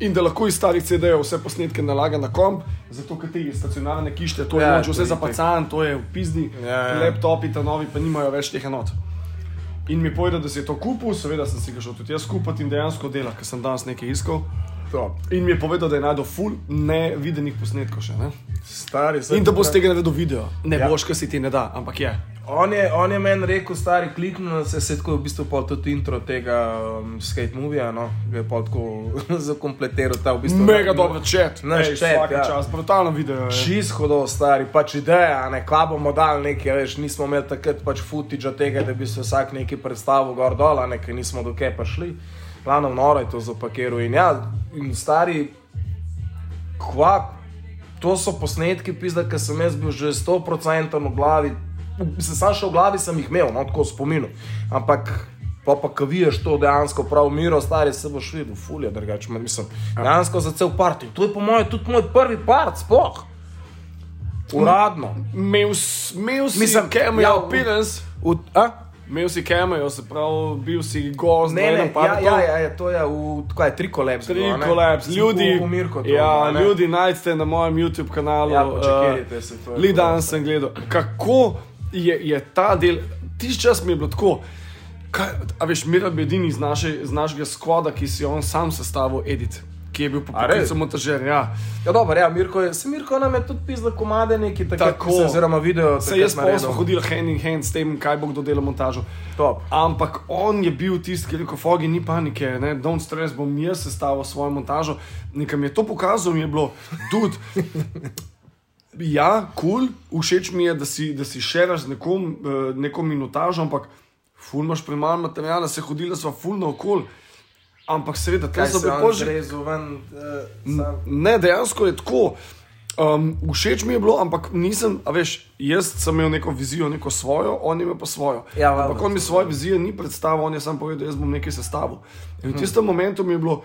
Speaker 1: In da lahko iz starih CD-jev vse posnetke nalaga na komp, zato ker ti stacionarne kište, to je
Speaker 3: Ja,
Speaker 1: ja, vse zapacan, to je v pizdi,
Speaker 3: Ja, ja.
Speaker 1: laptopi, ta novi pa nimajo več teh enot. In mi povedal, da si je to kupil, seveda sem si ga šel tudi jaz kupiti in dejansko dela, ker sem danes nekaj iskal.
Speaker 3: Top.
Speaker 1: In mi je povedal, da je najdel full nevidenih posnetkov še. Ne?
Speaker 3: Stari,
Speaker 1: In da
Speaker 3: to
Speaker 1: boš tega naredil video. Ne
Speaker 3: Ja.
Speaker 1: boš, ker si ti ne da, ampak je.
Speaker 3: On je, on je meni rekel, stari kliknil, se je tako v bistvu pol tudi intro tega um, skate movija, no, je pol tako [laughs] zakompletiral ta v bistvu.
Speaker 1: Mega dober čet,
Speaker 3: Naš
Speaker 1: Ej,
Speaker 3: chat,
Speaker 1: vsak
Speaker 3: ja.
Speaker 1: čas, brutalno video. je.
Speaker 3: Čist hodo, stari, pač ideja, ne, kva bomo dali nekaj, veš, nismo imeli takrat pač footage tega, da bi se vsak nekaj predstavil gor dol, ne, ker nismo do kje prišli. Glavno noro je to zapakiral in ja, in stari, kva, to so posnetki, pizda, ker sem jaz bil že 100% v glavi, se sam še v glavi sem jih imel, no, tako spominu, ampak pa pa, ko vidiš to dejansko prav miro, stari se boš videl, fulje, drugače, ma- mislim, dejansko za cel part. To je po mojem tudi moj prvi part, sploh. Uradno.
Speaker 1: Imel s- imel si
Speaker 3: Mislim,
Speaker 1: cameo
Speaker 3: ja,
Speaker 1: ja,
Speaker 3: v-
Speaker 1: appearance,
Speaker 3: V, a?
Speaker 1: Imel si cameo, se pravi, bil si gost,
Speaker 3: Ne, ne, ja, ja, ja, ja, to je v, kaj, tri kolapse.
Speaker 1: Tri kolaps, ljudi,
Speaker 3: v Mirko. To,
Speaker 1: ja,
Speaker 3: ne?
Speaker 1: ljudi najdete na mojem YouTube kanalu.
Speaker 3: Ja,
Speaker 1: eh,
Speaker 3: počakajte se, to je
Speaker 1: Li danes sem gledal, kako je, je ta del, tisti čas mi je bilo tako. Kaj, a veš, Miral bi edini iz, naše, iz našega skvoda, ki si je on sam sestavil edit, ki je bil po
Speaker 3: A res?
Speaker 1: poklicu montažer. Ja.
Speaker 3: Ja, dobro, ja, Mirko je, se Mirko nam je tudi pisal komade neki, tako,
Speaker 1: Tako.
Speaker 3: se, oziroma video.
Speaker 1: Se jaz pa smo hodili hand in hand s tem, kaj bo kdo delal montažo.
Speaker 3: Top.
Speaker 1: Ampak on je bil tisti, ki je rekel: Fogi, ni panike, ne, don't stress, bom jaz sestavil svojo montažo. Nekam je to pokazal, mi je bilo, tudi. [laughs] Ja, kul, cool, všeč mi je, da si, da si šeraš z nekom, eh, neko minutažo, ampak ful imaš premalo materijala, se hodila sva ful na okol. Ampak seveda, to
Speaker 3: Kaj se ven, uh, sam.
Speaker 1: Ne, dejansko je tako. Um, všeč mi je bilo, ampak nisem, a veš, jaz sem imel neko vizijo, neko svojo, on imel pa svojo.
Speaker 3: Ja, valjda,
Speaker 1: ampak on mi svoje vizije ni predstavil, on je sam povedal, jaz bom nekaj sestavil. In v tistem momentu mi je bilo,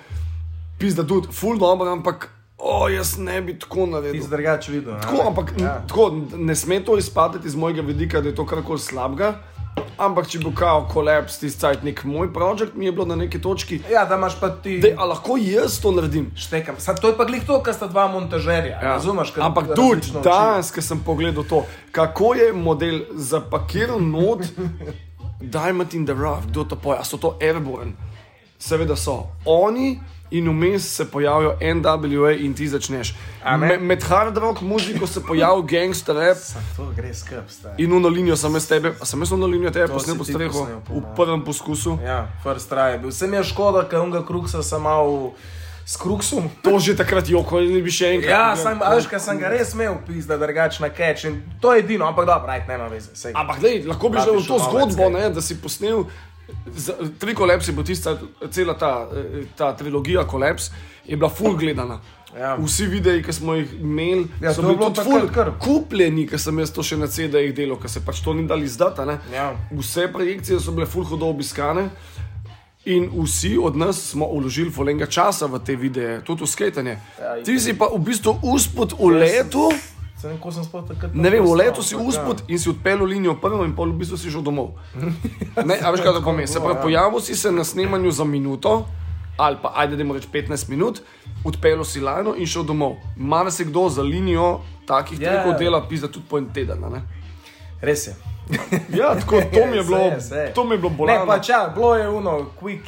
Speaker 1: pizda, tudi, full dobro, ampak, o, jaz ne bi tako naredil.
Speaker 3: si drugače videl.
Speaker 1: Tako, ampak
Speaker 3: Ja.
Speaker 1: ja. tako, ne sme to izpadati iz mojega vidika, da je to karkoli slabega. Ampak če bo kao kolaps, tisti cajt nek moj projekt, mi je bilo na neki točki,
Speaker 3: Ja, da imaš pa ti.
Speaker 1: da lahko jaz to naredim.
Speaker 3: Štekam. Sad, to je pa glih to, kar sta dva montažerja. Ja. Razumeš? ker
Speaker 1: Ampak
Speaker 3: različno
Speaker 1: tudi
Speaker 3: učijo.
Speaker 1: danes, ko sem pogledal to, kako je model zapakiral not, [laughs] Diamond in the Rough, kdo to poje, a so to Airborne. Seveda so oni. In vmes se pojavijo NWA in ti začneš.
Speaker 3: Ne?
Speaker 1: Me, med hard rock muziko se pojavi gangster rap [laughs]
Speaker 3: to gre skrb, stari.
Speaker 1: in uno linijo sem jaz tebe, a sem jaz uno linijo tebe posnel po strehu v
Speaker 3: mojem.
Speaker 1: prvem poskusu.
Speaker 3: Ja, first try je bil. Vsem je škoda, ker unga kruksa sem mal s kruksom.
Speaker 1: To že takrat joko, ne bi še enkrat.
Speaker 3: Ja, sem, a veš, ker sem ga res imel pis, da drugač na catch. In to je edino, ampak dobro, right, nema veze. Sej.
Speaker 1: Ampak, lej, lahko bi že v to zgodbo, ne, da si posnel. Tri kolapsi, bo tista cela ta, eh, ta trilogija kolaps, je bila full gledana.
Speaker 3: Ja.
Speaker 1: Vsi videi, ki smo jih imeli,
Speaker 3: Ja,
Speaker 1: so
Speaker 3: je
Speaker 1: bili tudi full
Speaker 3: kar.
Speaker 1: kupljeni, ker sem jaz to še na CD-jih delal, ker se pač to ni dali izdati. a ne.
Speaker 3: Ja.
Speaker 1: Vse projekcije so bile full hudo obiskane. In vsi od nas smo uložili volenga časa v te videe, tudi v sketanje.
Speaker 3: Ja,
Speaker 1: Ti si pa v bistvu uspod v letu,
Speaker 3: Se sem sploh takrat.
Speaker 1: Ne vem, v letu si
Speaker 3: ampak
Speaker 1: uspod in si odpeljal linijo prvo in pol v bistvu si šel domov. [laughs] Ne, a veš, kaj to pomeni? Se pravi,
Speaker 3: Ja.
Speaker 1: pojavil si se na snemanju za minuto, ali pa ajde, da reč 15 minut, odpeljal si lajno in šel domov. Mame se kdo za linijo takih
Speaker 3: Ja.
Speaker 1: trikov dela, pisa tudi po en teden. ne?
Speaker 3: Res je. [laughs]
Speaker 1: Ja, tako to mi je [laughs] bilo,
Speaker 3: Saj je, saj je.
Speaker 1: to mi je bilo
Speaker 3: Ne,
Speaker 1: bolano.
Speaker 3: pa če, bilo je uno, quick,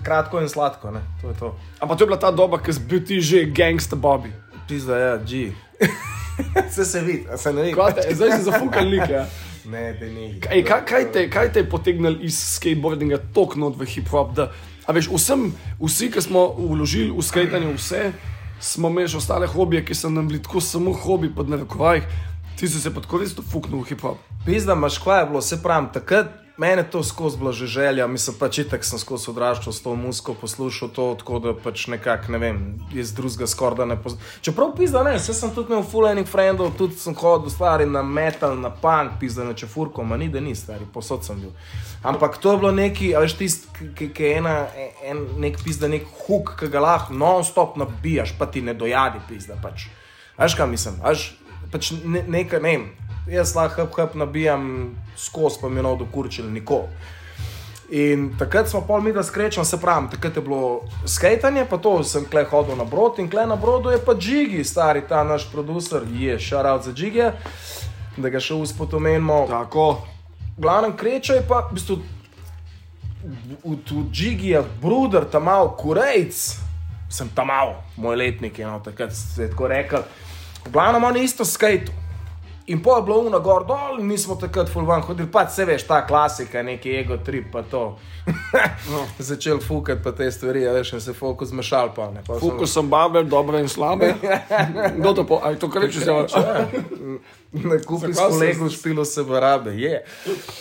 Speaker 3: kratko in sladko, ne, to je to.
Speaker 1: Ampak to je bila ta doba, ki si bil ti že gangsta Bobby.
Speaker 3: Pizda, ja, G. [laughs] Vse se vidi, a se ne vidi.
Speaker 1: Te- Zdaj si zafukal lik. Ja. [laughs]
Speaker 3: Ne, da ni.
Speaker 1: Ej, kaj, kaj, te, kaj te je potegnilo iz skateboardinga tako not v hip-hop? Da, a veš, vsem, vsi, ki smo vložili v skajtanje, vse, smo imeli še ostale hobije, ki so nam bili tako samo hobi pod narekovajih, ti si se pa tako res fuknil v hip-hop.
Speaker 3: Pizda, imaš kva je bilo, se pravim, takrat mene to skozi bila že želja, mislim pač itak sem skozi odraščal s to muziko, poslušal to, tako da pač nekako, ne vem, iz drugega skorda ne poznam. Čeprav pizda ne, vse sem tudi imel full enih frendov, tudi sem hodil stvari na metal, na punk, pizda na čefurko, ma ni da ni stari, posod sem bil. Ampak to je bilo neki, veš tisti, ki je ena, en, nek pizda, nek huk, ki ga lahko non-stop nabijaš, pa ti ne dojadi pizda pač. Veš kaj mislim, veš, pač ne, nekaj, ne vem, jaz lahko hop, hop nabijam skozi, pa mi je nodo kurčil nikoli. In takrat smo pol mi da skrečali, se pravi, takrat je bilo skajtanje, pa to sem kle hodil na brod in kle na brodu je pa Džigi, stari ta naš producer, je šaral za Džige, da ga še uspod omenimo.
Speaker 1: Tako,
Speaker 3: V glavnem kreča je pa v bistvu v, v Džigijah, Bruder, tam mal, Kurejc, sem tam mal, moj letnik je no, takrat se je tako rekel. V glavnem on je isto skajtu. In po je bilo uno gor dol, in mi smo takrat full van hodili, pa se veš, ta klasika, neki ego trip, pa to. [laughs] no. Začel fukati pa te stvari, a veš, in se fokus zmešal pa ne. Pa
Speaker 1: fuku sem babel, dobre in slabe. Kdo to po, aj to kar reče se vam.
Speaker 3: Na kupi s kolegom špilo se barabe, je.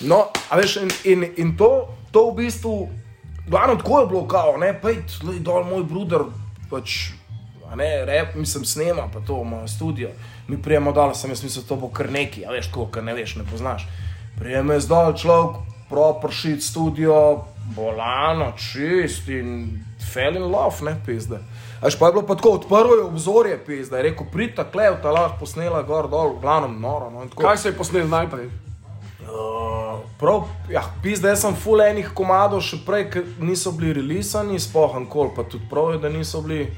Speaker 3: No, a veš, in, in, in to, to v bistvu, glavno tako je bilo, kao, ne, pejt, dol moj bruder, pač, a ne, rep, mislim, snema, pa to, ima studio. Mi prijemo dol, sem jaz mislil, to bo kar neki, a veš, tako, kar ne veš, ne poznaš. Prijeme jaz dol človek, proper shit studio, bolano, čist in fell in love, ne, pizda. Až pa je bilo pa tako, odprlo je obzorje, pizda, je rekel, pridite, klev, ta lahko posnela gor dol, v glavnem noro, no, tako.
Speaker 1: Kaj se je posnel najprej?
Speaker 3: Uh, prav, ja, pizda, jaz sem full enih komadov še prej, ki niso bili releasani, spohan kol, pa tudi prav je, da niso bili.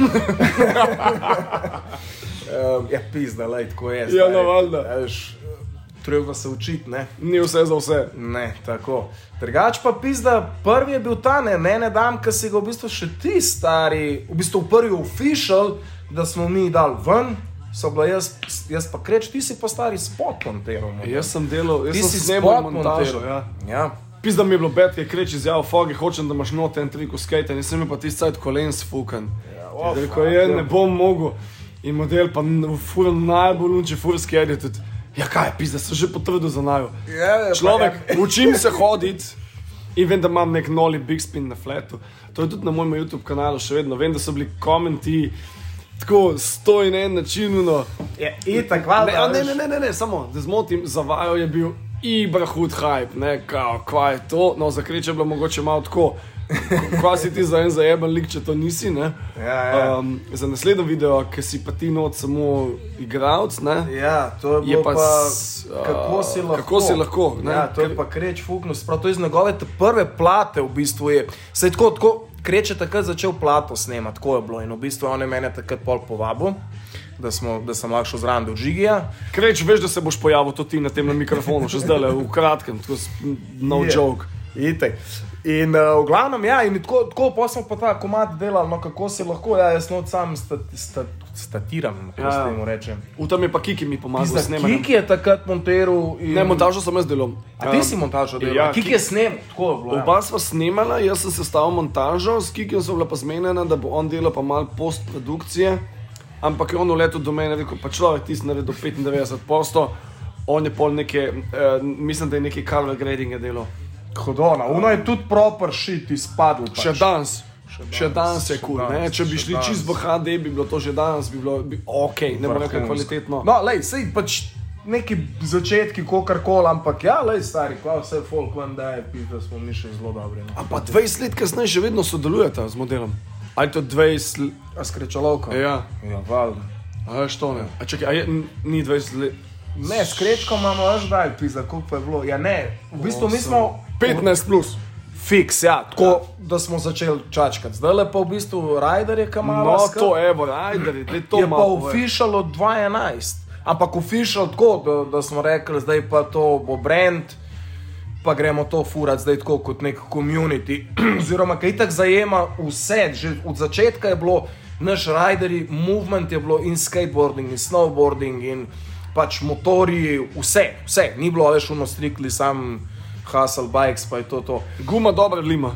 Speaker 3: [laughs] um, ja, pizda, lej, tako je.
Speaker 1: Ja, no, valjda.
Speaker 3: Ja, veš, Treba se učiti, ne?
Speaker 1: Ni vse za vse.
Speaker 3: Ne, tako. Drugač pa pizda, prvi je bil ta, ne, ne, ne dam, ki si ga v bistvu še ti stari, v bistvu prvi official, da smo mi dal ven, so bila jaz, jaz pa kreč, ti si pa stari spot monteral.
Speaker 1: Jaz sem delal, jaz
Speaker 3: Ti
Speaker 1: sem
Speaker 3: si
Speaker 1: snemal
Speaker 3: spot
Speaker 1: montažo. Ja.
Speaker 3: Ja.
Speaker 1: Pizda mi je bilo bed, ki je kreč izjavil, fogi, hočem, da imaš noten trik v skate, nisem imel pa ti cajt kolen sfukan.
Speaker 3: o,
Speaker 1: Ja, Rekel
Speaker 3: fuck,
Speaker 1: je,
Speaker 3: ja.
Speaker 1: ne bom mogel. In model pa n- ful najbolj unče, ful skedi tudi. Ja, kaj pizda, sem že potrdil za najo.
Speaker 3: Ja, ja, pa
Speaker 1: Človek,
Speaker 3: ja.
Speaker 1: učim se hoditi in vem, da imam nek noli big spin na flatu. To je tudi na mojem YouTube kanalu še vedno. Vem, da so bili komenti tako stoj na en način. No.
Speaker 3: Je, itak, valjda,
Speaker 1: ne, ne, ne, ne, ne, samo da zmotim, zavajo je bil ibrahud hype, ne, kao, kva je to. No, za kreče je bilo mogoče malo tako. [laughs] Kva si ti za en zajeben lik, če to nisi, ne?
Speaker 3: Ja, ja.
Speaker 1: Um, za naslednji video, ki si pa ti not samo igralec?
Speaker 3: Ja, to je
Speaker 1: Je pa
Speaker 3: pa,
Speaker 1: s-
Speaker 3: kako si lahko.
Speaker 1: kako si lahko, ne?
Speaker 3: Ja, to je
Speaker 1: Ker-
Speaker 3: pa kreč fuknus, prav to iz njegove prve plate v bistvu je. Sej tako, tako kreč je takrat začel plato snemati, tako je bilo in v bistvu on je mene takrat pol povabil. Da, smo, da sem lahko zraven do Džigija.
Speaker 1: Kreč, veš, da se boš pojavil tudi ti na tem na mikrofonu, še zdaj, v kratkem, tako s- no
Speaker 3: Je.
Speaker 1: joke.
Speaker 3: Itek. In uh, v glavnem, ja, in tako, tako smo pa ta komat delali, no kako si lahko, ja, jaz not sam stat, stat, statiram, kako
Speaker 1: Ja.
Speaker 3: se temu rečem.
Speaker 1: V tem je pa Kiki mi pomagal s
Speaker 3: Zdaj,
Speaker 1: snemanjem.
Speaker 3: Kiki je takrat monteral. In...
Speaker 1: Ne, montažo sem jaz delal.
Speaker 3: A ti
Speaker 1: Um,
Speaker 3: si montažo delal?
Speaker 1: ja,
Speaker 3: Kiki je snemal, tako je bilo. ja.
Speaker 1: Oba sva snemala, jaz sem sestavil montažo, s Kikijem so bila pa zmenjena, da bo on delal pa malo postprodukcije, ampak je on v letu do mene rekel, pa človek ti si naredil 95%, on je pol neke, eh, mislim, da je neki color grading delal.
Speaker 3: Hodona, uno je tudi proper shit izpadl. Pač.
Speaker 1: Še danes.
Speaker 3: Še
Speaker 1: danes je kul, cool, če bi šli čist v HD, bi bilo to že danes, bi bilo bi, ok, ne bo rekel kvalitetno.
Speaker 3: No, lej, sej pač neki začetki, kako koli, ampak ja, lej, stari, kva vse folk ven daje, pita smo mi še zelo dobri. No.
Speaker 1: Ampak 20 let kasneje še vedno sodelujete z modelom. Ali to 20 let?
Speaker 3: A skrečalovka?
Speaker 1: Ja,
Speaker 3: Ja, valjda.
Speaker 1: a veš to ne. A čakaj, a je, ni 20 let.
Speaker 3: Ne, s krečko imamo až daj, pisa, koliko je bilo. Ja, ne, v bistvu mi smo
Speaker 1: 15 plus.
Speaker 3: Fiks, ja, tako ja. da smo začeli čačkati. Zdaj le pa v bistvu Rajder je kamalo.
Speaker 1: No, to je, evo, Rajder je to.
Speaker 3: Je pa ufišalo 2.11. Ampak ufišalo tako, da, da smo rekli, zdaj pa to bo brand, pa gremo to furati zdaj tako kot nek community. [clears throat] Oziroma, kaj tako zajema vse, že od začetka je bilo naš Rajder, movement je bilo in skateboarding, in snowboarding, in pač motori, vse, vse. Ni bilo več unostrikli sam. Hustle bikes, pa je to. to.
Speaker 1: Guma dobra lima.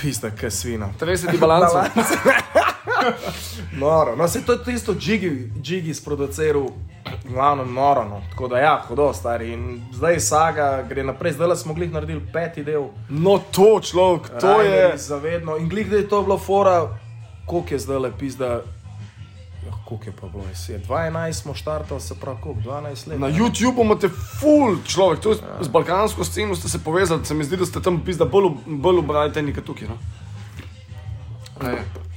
Speaker 3: Pista, kaj svina.
Speaker 1: 30 balans. [laughs]
Speaker 3: noro, no se to je isto, Jiggy, Jiggy sproduciral, glavno noro, no. tako da ja, hodo stari. In zdaj saga gre naprej, zdaj smo glih naredili peti del.
Speaker 1: No to človek, to
Speaker 3: Rajder
Speaker 1: je.
Speaker 3: Zavedno. In glih, da je to bilo fora, koliko je zdaj le pizda. Ja, koliko je pa bilo? Je 12 smo štartali, se pravi, koliko? 12 let.
Speaker 1: Na? YouTubu imate full človek, to je z balkansko sceno ste se povezali, se mi zdi, da ste tam pizda bolj, bolj obrajte nekaj tukaj. No?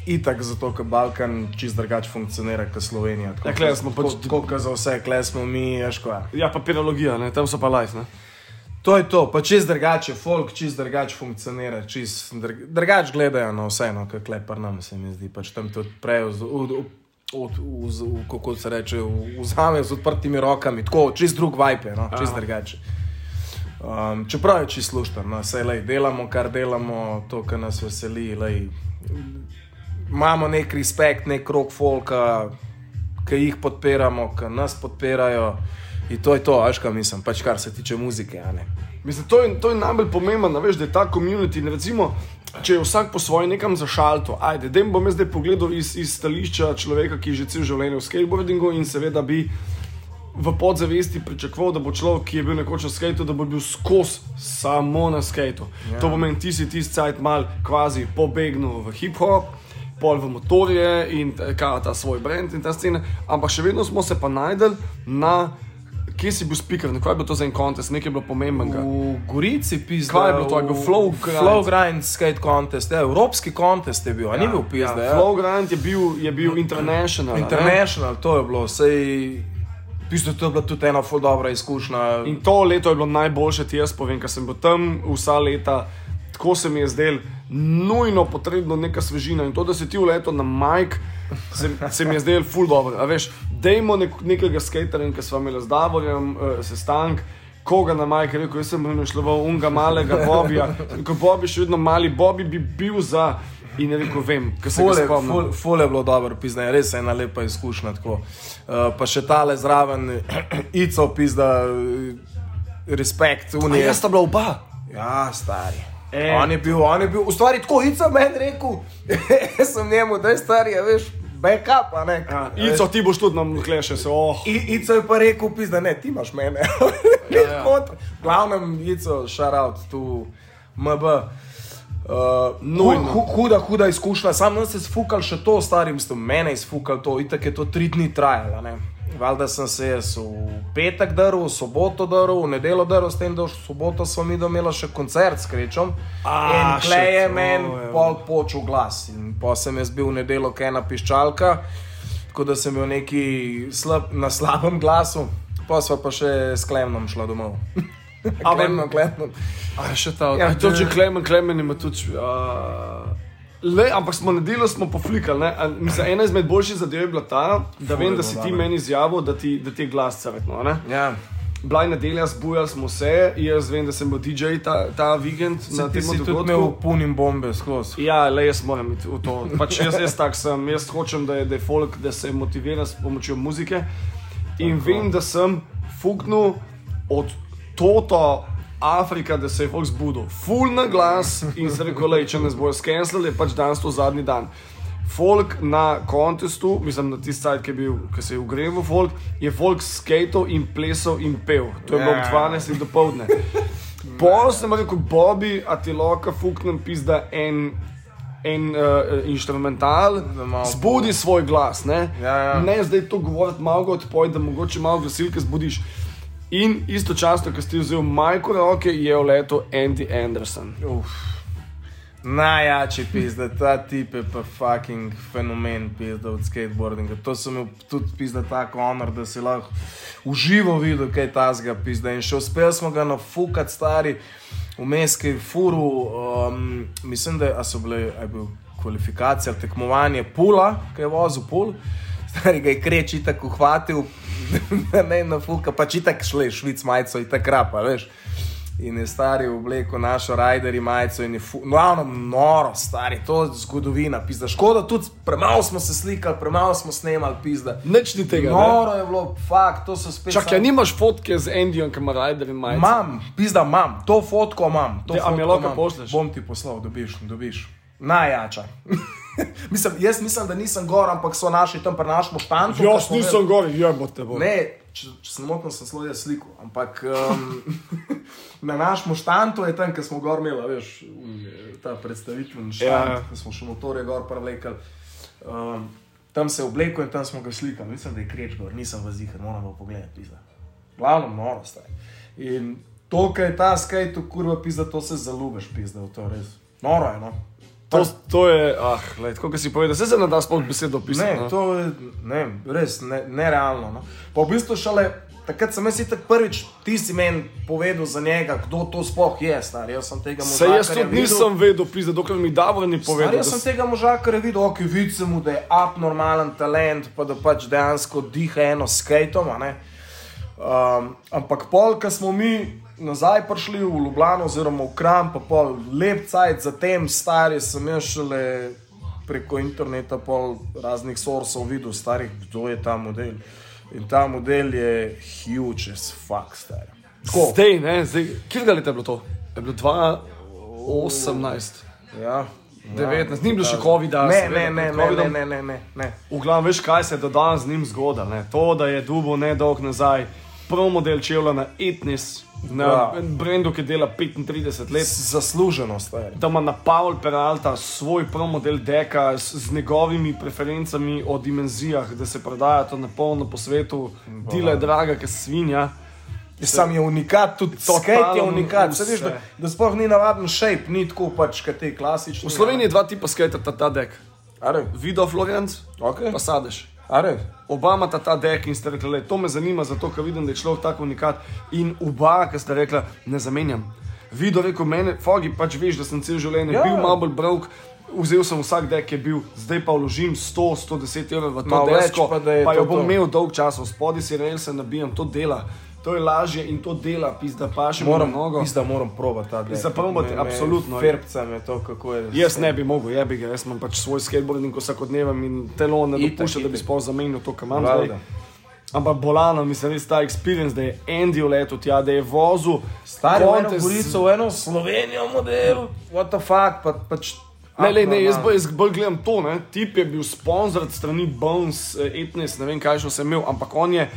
Speaker 3: Itak zato, ker Balkan čist drugače funkcionira kot Slovenija. Tako
Speaker 1: Ja, kle smo pač-
Speaker 3: kot za vse, kle smo mi, ješko.
Speaker 1: Ja, papirologija, ne? tam so pa live. Ne?
Speaker 3: To je to, pa čist drugače, folk čist drugače funkcionira, čist drugače gledajo na vse, no, kot klepar nam se mi zdi. Pač tam tudi prej, v, v, v, kako se reče, vzame z odprtimi rokami, tako čist drug je, no, čist drugače. Um, čeprav je čist luštan, no, sej lej, delamo, kar delamo, to, kar nas veseli, lej, imamo nek respekt, nek rok folka, ki jih podpiramo, ki nas podpirajo. In to je to, až kaj mislim, pač kar se tiče muzike.
Speaker 1: Mislim, to je, to je najbolj pomembno, veš, da je ta komunity. Recimo, če je vsak po svoje nekam zašalto, ajde, da bom jaz zdaj pogledal iz, iz stališča človeka, ki je že cel življenje v skateboardingu in seveda bi v podzavesti pričakoval, da bo človek, ki je bil nekoč na skateu, da bo bil skozi samo na skateu. Ja. To pomeni, ti si tisti cajt mal kvazi pobegnil v hip-hop. Pol v motorje in ta, ka- ta svoj brand in ta scena, ampak še vedno smo se pa najdel na, kje si bil speaker, kaj je bilo to za en kontest, nekaj je bilo pomembnega.
Speaker 3: V Gorici pizda.
Speaker 1: Kaj je bilo to? Je bil
Speaker 3: v-
Speaker 1: Flow Grind?
Speaker 3: Flow Grind skate contest, ja, evropski kontest je bil, a ni bil pizda. Ja,
Speaker 1: Flow Grant je bil, je bil international. a ne?
Speaker 3: International, to je bilo, sej. Pizda, to je bila tudi ena ful dobra izkušnja.
Speaker 1: In to leto je bilo najboljše, ti jaz povem, ker sem bil tam vsa leta. Tako se mi je zdelo, nujno potrebno neka svežina. In to, da si ti uletel na Mike, se, se mi je zdelo ful dobro. A veš, dejmo nek, nekega skaterja, ki smo imeli z Davorjem uh, sestank. Koga na Mike, rekel, jaz sem bil našloval unga malega Bobija. Ko Bobi še vedno mali, Bobi bi bil za. In je rekel, vem, kaj se
Speaker 3: Fule,
Speaker 1: spomnim.
Speaker 3: ful, ful je bilo dobro, pizda, je res ena lepa izkušnja. tako. Uh, pa še tale zraven, [clears throat] Ico, pizda, eh, respekt,
Speaker 1: A
Speaker 3: unije.
Speaker 1: jaz sta bila oba.
Speaker 3: Ja, stari.
Speaker 1: E.
Speaker 3: On je bil, on je bil, v stvari tako, Ica meni rekel, [laughs] jaz sem njemu, da je stari, a veš, backup, a ne.
Speaker 1: Ja, Ico, ti boš tudi nam kleše, se oh.
Speaker 3: I, Ico je pa rekel, pizda, ne, ti imaš mene. [laughs]
Speaker 1: Ja, ja.
Speaker 3: Glavnem, Ico, shout out, tu MB. Uh,
Speaker 1: Nujno.
Speaker 3: hu, hu, huda, huda izkušnja, sam nas je sfukal še to, stari, mislim, mene je sfukal to, itak je to tri dni trajalo. Valjda sem se jaz v petek daril, v soboto daril, v nedeljo daril, s tem, da v soboto smo mi domela še koncert s Krečom.
Speaker 1: A,
Speaker 3: in klej je meni
Speaker 1: ja.
Speaker 3: pol počul glas. In pa sem jaz bil v nedeljo kaj ena piščalka, tako da sem bil neki slab, na slabem glasu, pa sva pa še s klemnom šla domov. [laughs] Klemnom, klemnom.
Speaker 1: A še ta,
Speaker 3: Ja,
Speaker 1: to že klemen, klemen ima tudi. Uh, le, ampak smo na delu smo poflikali. ne. A, Mislim, ena izmed boljših zadev je bila ta, da
Speaker 3: Ful
Speaker 1: vem, da si ti
Speaker 3: dobro.
Speaker 1: meni izjavil, da ti, da ti je glas crkno.
Speaker 3: Ja.
Speaker 1: Bila je nedelja, zbujali smo se, jaz vem, da sem bil DJ ta, ta vikend na
Speaker 3: Ti
Speaker 1: tem
Speaker 3: si tudi imel
Speaker 1: dogodku.
Speaker 3: punim bombe skozi.
Speaker 1: Ja, le jaz moram iti v to. Pač jaz, jaz tak sem, jaz hočem, da je, da je folk, da se motivira s pomočjo muzike. In
Speaker 3: Tako.
Speaker 1: vem, da sem fuknil od toto Afrika, da se je folk zbudil. Full na glas in se rekel, le, če nas bojo skenslali, je pač danes to zadnji dan. Folk na kontestu, mislim na tisti sajt, ki, bil, ki se je ugreval, folk, je folk skatal in plesal in pel. To je bilo ob
Speaker 3: Ja.
Speaker 1: 12 do povdne. Pol sem rekel, Bobby, a ti lahko fuknem pizda en, en uh, instrumental,
Speaker 3: Da malo
Speaker 1: zbudi svoj glas. Ne,
Speaker 3: Ja, ja.
Speaker 1: ne zdaj to govoriti, malo odpoj, da mogoče malo glasilke zbudiš. In istočasno, ko si vzel majko roke, je v letu Andy Anderson.
Speaker 3: Uf. Najjači pizda, ta tip je pa fucking fenomen pizda od skateboardinga. To sem imel tudi pizda tako honor, da si lahko uživo videl, kaj je tazga pizda. In še uspel smo ga nafukati stari v meski furu, um, mislim, da so bile, je bil kvalifikacija, tekmovanje pula, ki je vozil pul. Stari [laughs] ga je kreči tako uhvatil, da [laughs] ne nafuka, pa či tako šle, švic majico in tako rapa, veš in je stari v obleko našo rajderi majico in je no, noro, stari, to je zgodovina, pizda. Škoda, tudi premalo smo se slikali, premalo smo snemali, pizda.
Speaker 1: Nič ni tega.
Speaker 3: Noro ne? je bilo, fakt, to so spet.
Speaker 1: Čakaj, sam... nimaš fotke z Andijem, ki ima rajderi majico?
Speaker 3: Imam, pizda, imam, to fotko imam.
Speaker 1: To a mi lahko pošleš?
Speaker 3: Bom ti poslal, dobiš, dobiš. Najjača. [laughs] [laughs] mislim, jaz mislim, da nisem gor, ampak so naši tam pri našem štantu.
Speaker 1: Jaz nisem gor, jebote.
Speaker 3: Ne, če, če sem motil, sem slovo sliko. Ampak um, [laughs] na našem štantu je tam, kjer smo gor imeli, veš, ta predstavitveni štant, ja. ki smo še motore gor prevlekli. Um, tam se je oblekel in tam smo ga slikali. Mislim, da je kreč gor, nisem v zihar, moram pa pogledati. Glavno, noro staj. In to, kar je ta skate, kurva pizda, to se zalubiš, pizda, to je res. Noro je, no.
Speaker 1: To, to je, ah, kako si povedal, se ne da sploh besedo opisati.
Speaker 3: Ne, no? to je ne, res ne, nerealno. No. Pa v bistvu šele takrat sem jaz tako prvič, ti si meni povedal za njega, kdo to sploh je. Star. Jaz sem tega moža.
Speaker 1: Se jaz tudi nisem vedel, pisa, dokler mi Davor ni povedal.
Speaker 3: Star, jaz sem tega moža, ker je videl, ok, vidi se mu, da je abnormalen talent, pa da pač dejansko diha eno skajtom. Um, ampak pol, ki smo mi nazaj prišli v Ljubljano, oziroma v Kram, pa pol lep cajt, zatem stari sem jaz šele preko interneta, pol raznih sorsov videl, starih, kdo je ta model. In ta model je huge, as fuck, stari.
Speaker 1: Zdaj, ne, zdaj, kje je bilo to? Je bilo 2018.
Speaker 3: Ja.
Speaker 1: 19, ni bilo še COVID-a.
Speaker 3: Ne, ne, ne, ne, ne, ne, ne, ne.
Speaker 1: V glavnem, veš, kaj se je do danes z njim zgodilo. To, da je dubo nedolg nazaj, prvi model čevlja na etnis, na ja. brendu, ki dela 35 let.
Speaker 3: Zasluženo stvar.
Speaker 1: Da ima na Paul Peralta svoj prvi model deka z, z njegovimi preferencami o dimenzijah, da se prodaja to na polno po svetu, dela je draga, ki svinja.
Speaker 3: Sam je unikat, tudi skate je unikat. Viš, da da sploh ni navaden shape, ni tako pač, kot te klasične.
Speaker 1: V Sloveniji je dva tipa skate, ta, ta dek. Video Florence,
Speaker 3: okay.
Speaker 1: pa Sadeš.
Speaker 3: Obama
Speaker 1: ta ta dek in ste rekli, da to me zanima, zato ker vidim, da je človek tako unikat. In oba, ki ste rekli, ne zamenjam. Videl je, meni, fogi pač veš, da sem cel življenje ja. bil malo bolj brok. Vzel sem vsak dek, ki je bil, zdaj pa vložim 100, 110 evrov v to desko, pa, pa jo bom imel dolg čas, spodaj si rejal, se nabijam, to dela to je lažje in to dela, pizda pa še
Speaker 3: moram
Speaker 1: mnogo.
Speaker 3: Pizda moram probati ta del.
Speaker 1: Za probati, absolutno.
Speaker 3: Ferbca me to, kako je.
Speaker 1: Jaz ne bi mogel, jebi ga, jaz imam pač svoj skateboarding vsakodneven in telo ne dopušča, da bi sploh zamenil to, kar imam zdaj. Ampak bolano, mislim, res ta experience, da je Andy letel tja, da je vozil
Speaker 3: stari kontes... eno gorico v eno Slovenijo model, what the fuck, pa, pač.
Speaker 1: Ne, ne, ne, jaz, jaz bolj gledam to, ne. tip je bil sponzor strani Bones, eh, Etnis, ne vem kaj še sem imel, ampak on je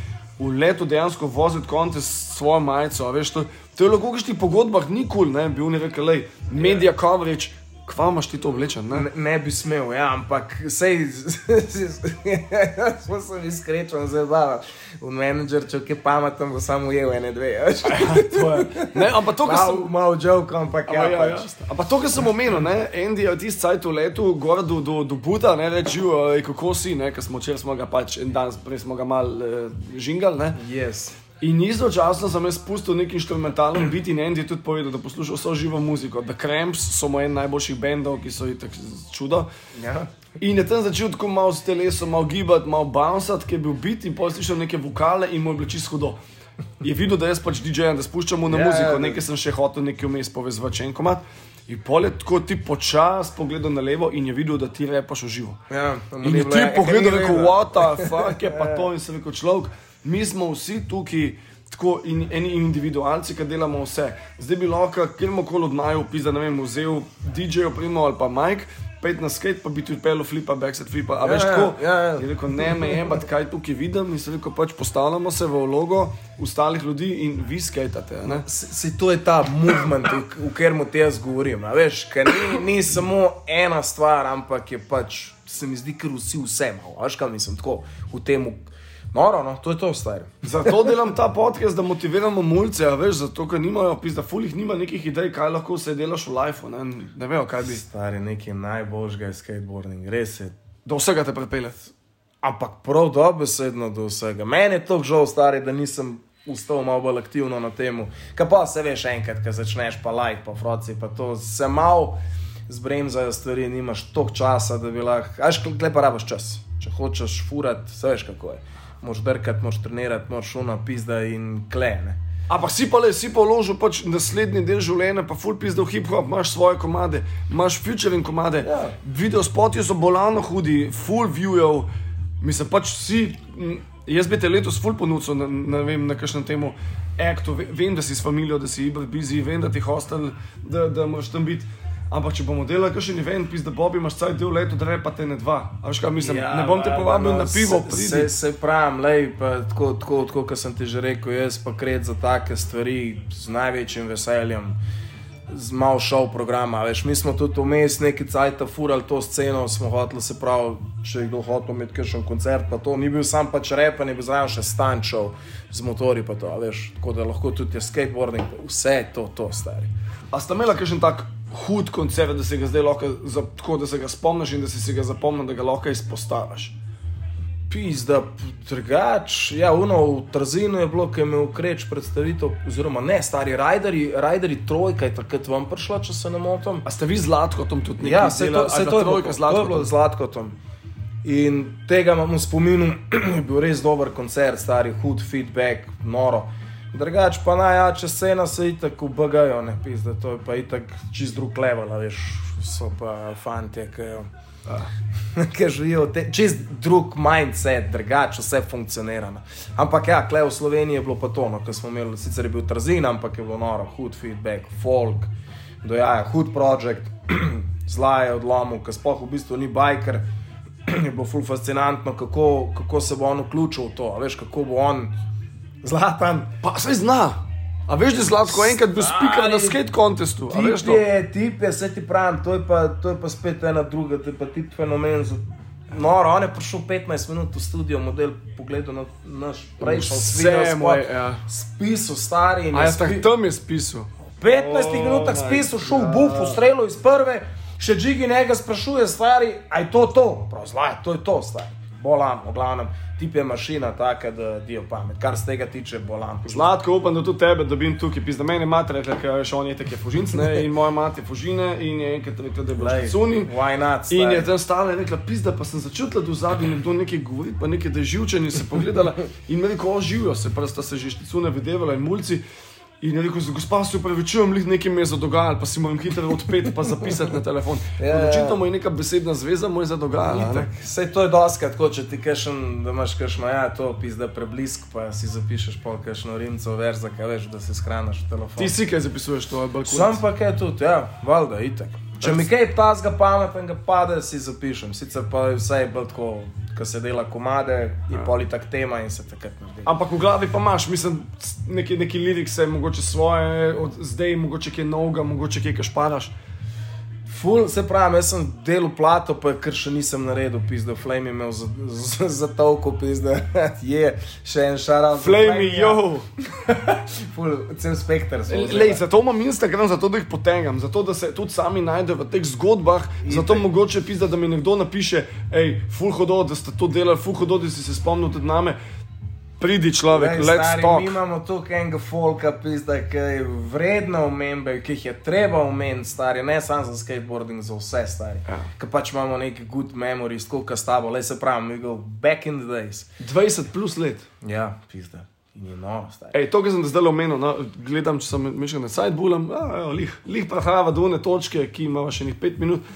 Speaker 1: v letu dejansko voziti konce s svojo majico. Veš, to, to je v logičnih pogodbah nikoli ne bi rekli, da je media coverage. Kva imaš ti to oblečen?
Speaker 3: Ne? Ne, ne bi smel, ja, ampak sej, [laughs] smo se iskrečno zabavali. V menedžer, če je pameten, bo samo ujel ene dve. Ja, [laughs]
Speaker 1: ne, ampak to, kar sem
Speaker 3: malo joke, ampak ja. ja,
Speaker 1: ja. Ampak to, kar sem omenil, ne, Andy je tisti cajt v letu, gor do, do, do Buda, ne reči, kako si, ne, ker smo včeraj smo ga pač en dan, prej smo ga mal uh, žingali, ne.
Speaker 3: Yes.
Speaker 1: In istočasno sem jaz spustil nek instrumentalni bit in Andy je tudi povedal, da posluša vso živo muziko. The Cramps so moj en najboljših bendov, ki so jih tako čudo.
Speaker 3: Ja.
Speaker 1: In je tam začel tako malo s telesom, malo gibati, malo bouncati, ki je bil bit in potem slišal neke vokale in mu je bilo čisto hudo. Je videl, da jaz pač DJ-jem, da spuščam na yeah, ja, muziko, yeah, ja, nekaj sem še hotel nekaj vmes povezati, če enkomat. In pol je tako ti počas pogledal na levo in je videl, da ti repaš v živo.
Speaker 3: Ja,
Speaker 1: in ti je pogledal, rekel, what the fuck je pa [laughs] to in sem rekel, človek mi smo vsi tukaj. Tako in eni individualci, ki delamo vse. Zdaj bi lahko kjerkoli od naju, pisa, ne vem, vzel DJ, opremo ali pa Mike, pet na skate, pa bi ti odpeljal flipa, backside flipa. A ja, veš, ko?
Speaker 3: Ja, ja.
Speaker 1: Je rekel, ne me je, ampak kaj tukaj vidim. In se rekel, pač postavljamo se v vlogo ostalih ljudi in vi skatate.
Speaker 3: Se to je ta movement, v, v katerem ti jaz govorim. Veš, ni, ni samo ena stvar, ampak je pač, se mi zdi, ker vsi vse imamo. Veš, kaj mislim, tako v tem Noro, no, to je to, stari.
Speaker 1: Zato delam ta podcast, da motiviramo mulce, a veš, zato ker nimajo, pizda, fulih nima nekih idej, kaj lahko se delaš v lifeu, ne, ne vejo, kaj bi.
Speaker 3: Stari, nekaj najboljšega je skateboarding, res je.
Speaker 1: Do vsega te prepele.
Speaker 3: Ampak prav dobesedno do vsega. Meni je to žal, stari, da nisem ustal malo bolj aktivno na tem. Kaj pa se veš enkrat, ko začneš pa like, pa froci, pa to se malo zbremzajo stvari, nimaš toliko časa, da bi lahko, ajš, klepa rabaš čas. Če hočeš furati, se veš kako je. Moš brkati, moš trenirati, moš šuna pizda in klene.
Speaker 1: Ampak si pa le, si pa vložil pač naslednji del življenja, pa full pizda v hip-hop, imaš svoje komade, imaš futuring komade,
Speaker 3: Ja.
Speaker 1: video spoti so bolano hudi, full viewjev, mislim pač si, jaz bi te letos full ponudil, na, vem, na kakšnem temu aktu, Ve- vem, da si s familijo, da si ibr busy, vem, da ti hostel, da, da moraš tam biti. Ampak če bomo delali kakšen event, pizda Bobi, imaš cel del leto, da pa te ne dva. A veš kaj mislim, ja, ne bom te
Speaker 3: valjda,
Speaker 1: povabil
Speaker 3: no,
Speaker 1: na pivo,
Speaker 3: se-
Speaker 1: pridi.
Speaker 3: Se, se pravim, lej, pa tako, tako, tako kot sem ti že rekel, jaz pa kret za take stvari z največjim veseljem. Z malo šov programa, veš, mi smo tudi vmes neki cajt furali to sceno, smo hoteli se pravi, če je kdo hotel imeti kakšen koncert, pa to ni bil sam pač rep, ne bil zraven še stančov z motori, pa to, veš, tako da lahko tudi je skateboarding, vse to, to stari.
Speaker 1: A sta imela kakšen tak hud koncert, da se ga zdaj lahko, za, tako da se ga spomniš in da si se ga zapomnil, da ga lahko izpostaviš?
Speaker 3: Pizda, drugač, ja, uno v Trzinu je bilo, ki je imel kreč predstavitev, oziroma ne, stari rajderi, rajderi trojka je takrat vam prišla, če se ne motim.
Speaker 1: A ste vi z Latkotom tudi nekaj
Speaker 3: Ja, se to, se to je
Speaker 1: trojka z
Speaker 3: je
Speaker 1: Latkotom?
Speaker 3: z Latkotom. In tega imam v spominu, [clears throat] je bil res dober koncert, stari hud feedback, noro. Drugač pa najjača scena se itak ubagajo, ne pizda, to je pa itak čist drug level, veš, so pa fantje, ki jo. [laughs] Ker živijo te, čist drug mindset, drugače vse funkcionira. Ampak ja, kle v Sloveniji je bilo pa to, no, ker smo imeli, sicer je bil Trzin, ampak je bilo noro, hud feedback, folk, dojaja, hud project, [clears throat] zla je odlomil, ker sploh v bistvu ni biker. [clears throat] Je bilo ful fascinantno, kako, kako se bo on vključil v to, veš, kako bo on zlatan.
Speaker 1: Pa se zna. A veš, da je Zlatko enkrat bil speaker na skate
Speaker 3: Tip
Speaker 1: to?
Speaker 3: je, tip je, se ti pravim, to je, pa, to je pa spet ena druga, to je pa tip fenomen. Noro, on je prišel 15 minut v studio, model pogledal na naš prejšnji
Speaker 1: Vse moj, ja.
Speaker 3: Spisal stari
Speaker 1: A
Speaker 3: je
Speaker 1: jaz
Speaker 3: spi-
Speaker 1: tam je spisal.
Speaker 3: v 15
Speaker 1: Oh
Speaker 3: minutah spisal, šel v buf, ustrelil iz prve, še Džigi njega sprašuje, stari, a je to to? Prav, zlaj, to je to, stari. Bolan, v glavnem, tip je mašina taka, da dio pamet. Kar se tega tiče, bolan.
Speaker 1: Zlatko, upam, da tudi tebe dobim tukaj. Pizda mene mati rekla, ker še on je tako fužinc, ne, in moja mati je fužine in je enkrat rekla, da je bila cuni.
Speaker 3: Not?
Speaker 1: In je tam stala in rekla, pizda, pa sem začutila, da v zadnji nekdo nekaj govori, pa nekaj, da je živčen in se pogledala in me rekel, o živijo se, pa sta se že šticune videvala in mulci. In je rekel, gospa, se upravičujem, lih nekaj mi je zadogajalo, pa si moram hitro odpeti pa zapisati na telefon.
Speaker 3: Ja, ja, ja.
Speaker 1: Očitno mu je neka besedna zveza mu je zadogajala. ne.
Speaker 3: Vse to je doskrat, tako če ti kažem, da imaš kakšno, ja, to pizda preblisk, pa si zapišeš pol kakšno rimco verza, kaj veš, da se shraniš v telefon.
Speaker 1: Ti si kaj zapisuješ to, ali balkon?
Speaker 3: Sam pa kaj tudi, ja, valjda, itek. Če mi kaj tazga pametnega pade, si zapišem. Sicer pa je vse tako, ko se dela komade, je
Speaker 1: Ja.
Speaker 3: politak tema in se takrat naredi.
Speaker 1: Ampak v glavi pa imaš, mislim, neki, neki lirikse, mogoče svoje, od zdaj, mogoče kaj novega, mogoče kaj kašparaš.
Speaker 3: Ful, se pravi, jaz sem delal plato, pa kar še nisem naredil, pizda, Flame je imel za, za, za toliko, pizda, [laughs] je še en šaral.
Speaker 1: Flame, yo! [laughs]
Speaker 3: Ful, cel spektr. vzeli.
Speaker 1: Lej, zato imam Instagram, zato da jih potegam, zato da se tudi sami najdejo v teh zgodbah. Zato mogoče pizda, da mi nekdo napiše, hej, full hodo, da ste to delali, full hodo, da si se spomnil tudi name. Pridi človek,
Speaker 3: stari,
Speaker 1: talk.
Speaker 3: Mi imamo tukaj enega folka, pizda, ki je vredna omembe, ki jih je treba omeniti, stari, ne samo za skateboarding, za vse stari.
Speaker 1: Ja.
Speaker 3: Ker pač imamo neki good memories, koliko s tabo, le se pravi, mi go back in the days.
Speaker 1: 20 plus let.
Speaker 3: Ja, pizda. Stari.
Speaker 1: Ej, to, kar sem zdaj omenil, no, gledam, če sem mišljen na sidebullam, lih, lih prehava do one točke, ki ima še nekaj 5 minut.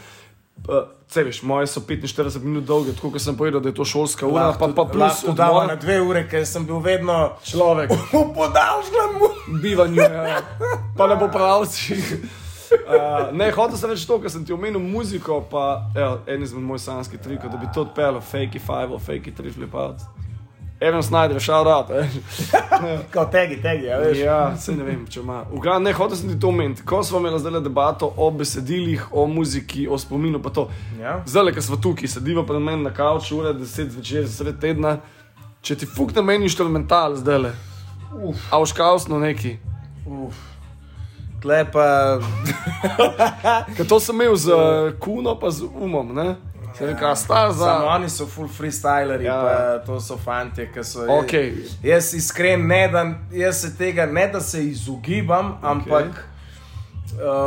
Speaker 1: Uh, Vse veš, moje so 45 minut dolge, tako kot sem povedal, da je to šolska ura, pa, pa plus
Speaker 3: dava na
Speaker 1: odmor.
Speaker 3: dve ure, ker sem bil vedno
Speaker 1: Človek, [laughs]
Speaker 3: v podaljšanju.
Speaker 1: bivanju, ja. pa ne bo pravci. Uh, [laughs] ne, hotel sem reči to, ker sem ti omenil muziko, pa evo, en izmed mojih sanskih trikov, da bi to odpeljal, fake five, fake three flip out. Evan Snyder, shout out. Eh. [laughs]
Speaker 3: Kot tegi, tegi, ja, veš.
Speaker 1: Ja, se ne vem, če ima. V glavnem, ne, hotel sem ti to omeniti. Ko smo imeli zdaj debato o besedilih, o muziki, o spominu, pa to.
Speaker 3: Ja.
Speaker 1: Zdaj, ko smo tukaj, sediva pred menem na kavču, ura 10 zvečer, sred tedna, če ti fuk na meni inštrumental zdaj le, a vškausno neki.
Speaker 3: Uf. Tle pa, [laughs]
Speaker 1: Ker to sem imel z uh, kuno, pa z umom, ne? Reka, sta za.
Speaker 3: samo oni so full freestyleri,
Speaker 1: Ja.
Speaker 3: ja. to so fanti, ki so.
Speaker 1: Okej.
Speaker 3: Jaz iskren ne da, jaz se tega ne da se izogibam, okay. ampak.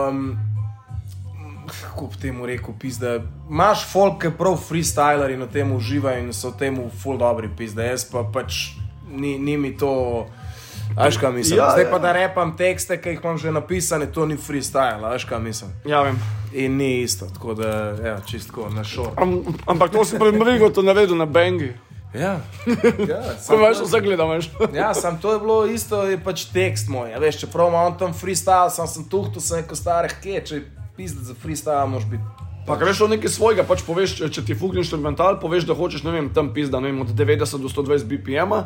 Speaker 3: Um, Kako bi temu rekel, pizda. Imaš folk, ki prav freestyleri na tem uživajo in so temu full dobri, pizda. Jaz pa pač ni, ni mi to. Veš, kaj mislim.
Speaker 1: Ja,
Speaker 3: Zdaj
Speaker 1: ja.
Speaker 3: pa da repam tekste, ki jih imam že napisane, to ni freestyle, veš, kaj mislim.
Speaker 1: Ja, vem.
Speaker 3: In ni isto, tako da, ja, čistko na šor.
Speaker 1: Am, ampak to si pred Mrigo to naredil na Bengi.
Speaker 3: Ja, [laughs] ja, sam
Speaker 1: veš, vse gledam, veš.
Speaker 3: Ja, sam to je bilo isto, je pač tekst moj. Ja, veš, čeprav imam tam freestyle, sam sem tuhtu, sem neko stare hke, če pizde za freestyle, moraš biti.
Speaker 1: Pa greš v nekaj svojega, pač poveš, če, ti fukne inštrumental, poveš, da hočeš, ne vem, tam pizda, ne vem, od 90 do 120 BPM,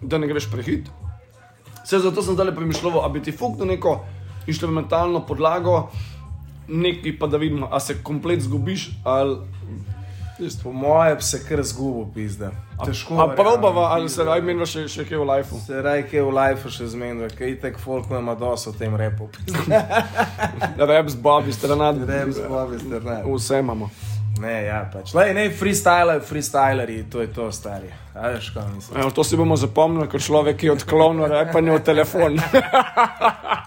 Speaker 1: da ne greš prehit. Vse zato sem zdaj premišljal, da bi ti fuknil neko inštrumentalno podlago, nekaj pa da vidimo, a se komplet zgubiš ali.
Speaker 3: Po moje bi se kar zgubil, pizde. Težko.
Speaker 1: A
Speaker 3: verjamem,
Speaker 1: probava, ali se
Speaker 3: pizda.
Speaker 1: raj meni še, še kaj v lifeu.
Speaker 3: Se raj kaj v life še zmenil, ker itek folk ima dosto o tem repu. [laughs]
Speaker 1: Rap z Bobby, stranat,
Speaker 3: Rep zbavi, ste ne.
Speaker 1: vse imamo.
Speaker 3: Ne, ja, pač. Lej, ne, freestyler, freestyleri, to je to, stari. Veš.
Speaker 1: Evo, to si bomo zapomnili, kot človek, je odklonil repanje v telefon. [laughs]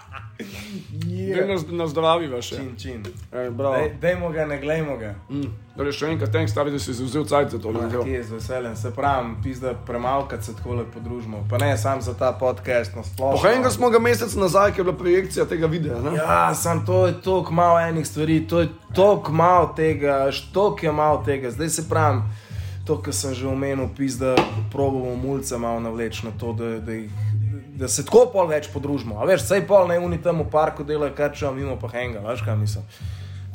Speaker 1: Yeah. Na, na zdravi veš.
Speaker 3: Čin, čin.
Speaker 1: Ej.
Speaker 3: Dej, dejmo ga, ne glejmo ga.
Speaker 1: Mm. Torej, še enkrat, thanks, stavi, da si vzel cajt za to.
Speaker 3: Ma,
Speaker 1: video.
Speaker 3: Kje je z veseljem, se pravi, pizda premalkati se tako lepo družimo. Pa ne sam za ta podcast, na splošno.
Speaker 1: Pohajnega smo ga mesec nazaj, ker je bila projekcija tega videa. Ne?
Speaker 3: Ja, sam to je toliko malo enih stvari, to je toliko malo tega, štok je malo tega. Zdaj se pravi, to, kar sem že omenil, pizda, probamo mulce malo navleči na to, da, da, jih, da se tako pol več podružimo. A veš, sej pol ne uni tam v parku delajo, kar če mimo pa henga, veš kaj mislim.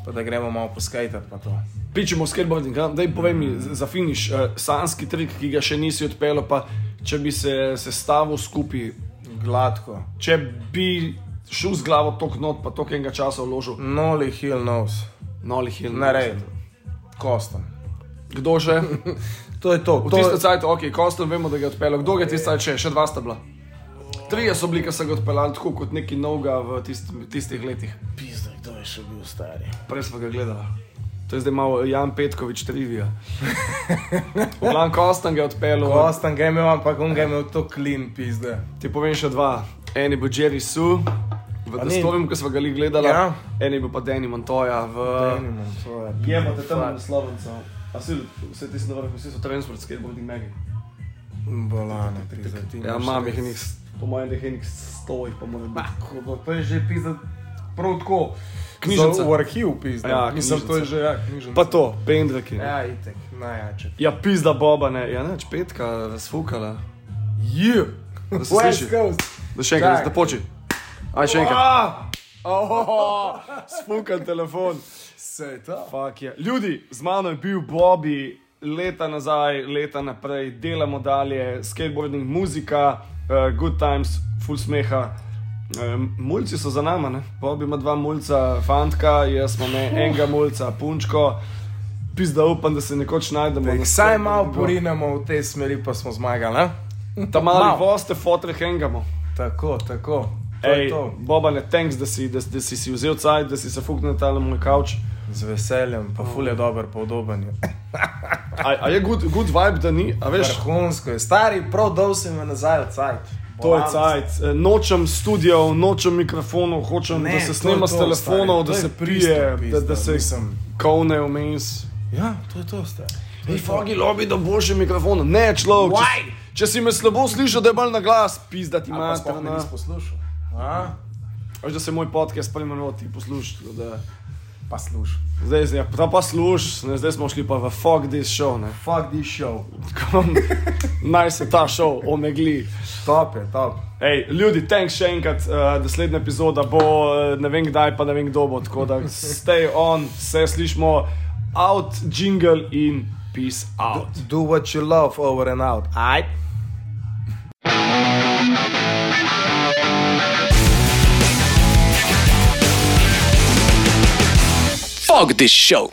Speaker 3: Pa da gremo malo poskajtati pa to.
Speaker 1: Pičemo skateboarding, ja? daj povej mi za finiš, uh, sanski trik, ki ga še nisi odpeljal, pa če bi se sestavil skupaj,
Speaker 3: Gladko.
Speaker 1: če bi šel z glavo tok not, pa tok enega časa vložil,
Speaker 3: Noli Hill knows.
Speaker 1: noli hil.
Speaker 3: Nared. Kostan.
Speaker 1: Kdo že? [laughs]
Speaker 3: To je to.
Speaker 1: V
Speaker 3: to
Speaker 1: tistem cajtu, ok, Kostel vemo, da ga je odpeljal. Kdo ga je tistem cajtu še? Še dva sta bila. Trije so bili, ki so ga odpeljali tako kot neki novga v tist, tistih letih.
Speaker 3: Pizda, kdo je še bil stari.
Speaker 1: Prej smo ga gledali. To je zdaj malo Jan Petkovič trivija. Glavno Kostan ga je odpeljal.
Speaker 3: Kostan ga je imel, ampak on ga je imel to klin, pizda.
Speaker 1: Ti povem še dva. En je bil Jerry Sue, v
Speaker 3: A ni?
Speaker 1: Destovem, ki smo ga li gledali.
Speaker 3: Ja.
Speaker 1: En je bil pa Danny Montoya v...
Speaker 3: Minimum, to je.
Speaker 1: Jemate tam naslovnico. A si vse ti na vrhu, vsi so transport, skateboarding megi.
Speaker 3: Bolane, pizda. ti
Speaker 1: Ja,
Speaker 3: imaš
Speaker 1: imam
Speaker 3: res.
Speaker 1: jih po mojem, jih enih sto jih pa mora biti.
Speaker 3: Ko bo to je že pizda, prav tako.
Speaker 1: Knjižnica.
Speaker 3: V arhiv pizda.
Speaker 1: Ja,
Speaker 3: Mislim, to je že, ja, knjižnica.
Speaker 1: Pa to, pendreki. Ja.
Speaker 3: Itek, najjače.
Speaker 1: ja, pizda Boba, ne, ja, neč petka, razfukala.
Speaker 3: Je.
Speaker 1: Da se sliši.
Speaker 3: Coast.
Speaker 1: Da še enkrat, da poči. Aj še enkrat. Oh, [laughs] sfukan telefon.
Speaker 3: Se je to.
Speaker 1: Fuck je. Ljudi, z mano je bil Bobby, leta nazaj, leta naprej, delamo dalje, skateboarding, muzika, uh, good times, full smeha. Um, mulci so za nami, ne? Bobby ima dva mulca, fantka, jaz imam ne, enega mulca, punčko. Pizda upam, da se nekoč najdemo. na
Speaker 3: Vsaj malo porinemo v tej smeri, pa smo zmagali, ne?
Speaker 1: Ta mali
Speaker 3: Malo.
Speaker 1: voste, fotre hengamo.
Speaker 3: Tako, tako. To
Speaker 1: Ej,
Speaker 3: to.
Speaker 1: Boba, ne thanks, da si, da, da si si vzel cajt, da si se fuknil na ta moj kavč.
Speaker 3: Z veseljem, pa ful je dober, pa udoben.
Speaker 1: A, a je good, good vibe, da ni, a veš?
Speaker 3: Vrhunsko je. Stari, prav dol se mi nazaj od cajt.
Speaker 1: To je cajt. Eh, Nočem studijev, nočem mikrofonov, hočem,
Speaker 3: Ne,
Speaker 1: da se
Speaker 3: to
Speaker 1: snema
Speaker 3: je
Speaker 1: s
Speaker 3: to,
Speaker 1: telefonov,
Speaker 3: stari,
Speaker 1: da
Speaker 3: to
Speaker 1: se prije, da,
Speaker 3: pizda,
Speaker 1: da se
Speaker 3: mislim.
Speaker 1: kovne vmes.
Speaker 3: Ja, to je to, stari.
Speaker 1: Ej, fogi lobi, da boljši mikrofon. Ne, človek. Če, če si me slabo slišal, da je bolj na glas, pizda ti
Speaker 3: A pa
Speaker 1: imaš.
Speaker 3: sploh me nisi poslušal. A?
Speaker 1: Veš, da se moj podcast premenoval, ti poslušaš.
Speaker 3: Pa slušaj.
Speaker 1: Zdaj, zdaj, pa, pa sluš, ne, zdaj smo šli pa v fuck this show. Ne.
Speaker 3: Fuck this show.
Speaker 1: Naj se ta show omegli.
Speaker 3: Top je, top.
Speaker 1: Ej, ljudi, thanks še enkrat, uh, naslednja epizoda bo uh, ne vem kdaj, pa ne vem kdo bo. Tako da stay on, se slišmo, out, jingle in peace out.
Speaker 3: Do what you love over and out. Ajde.
Speaker 2: dog this show.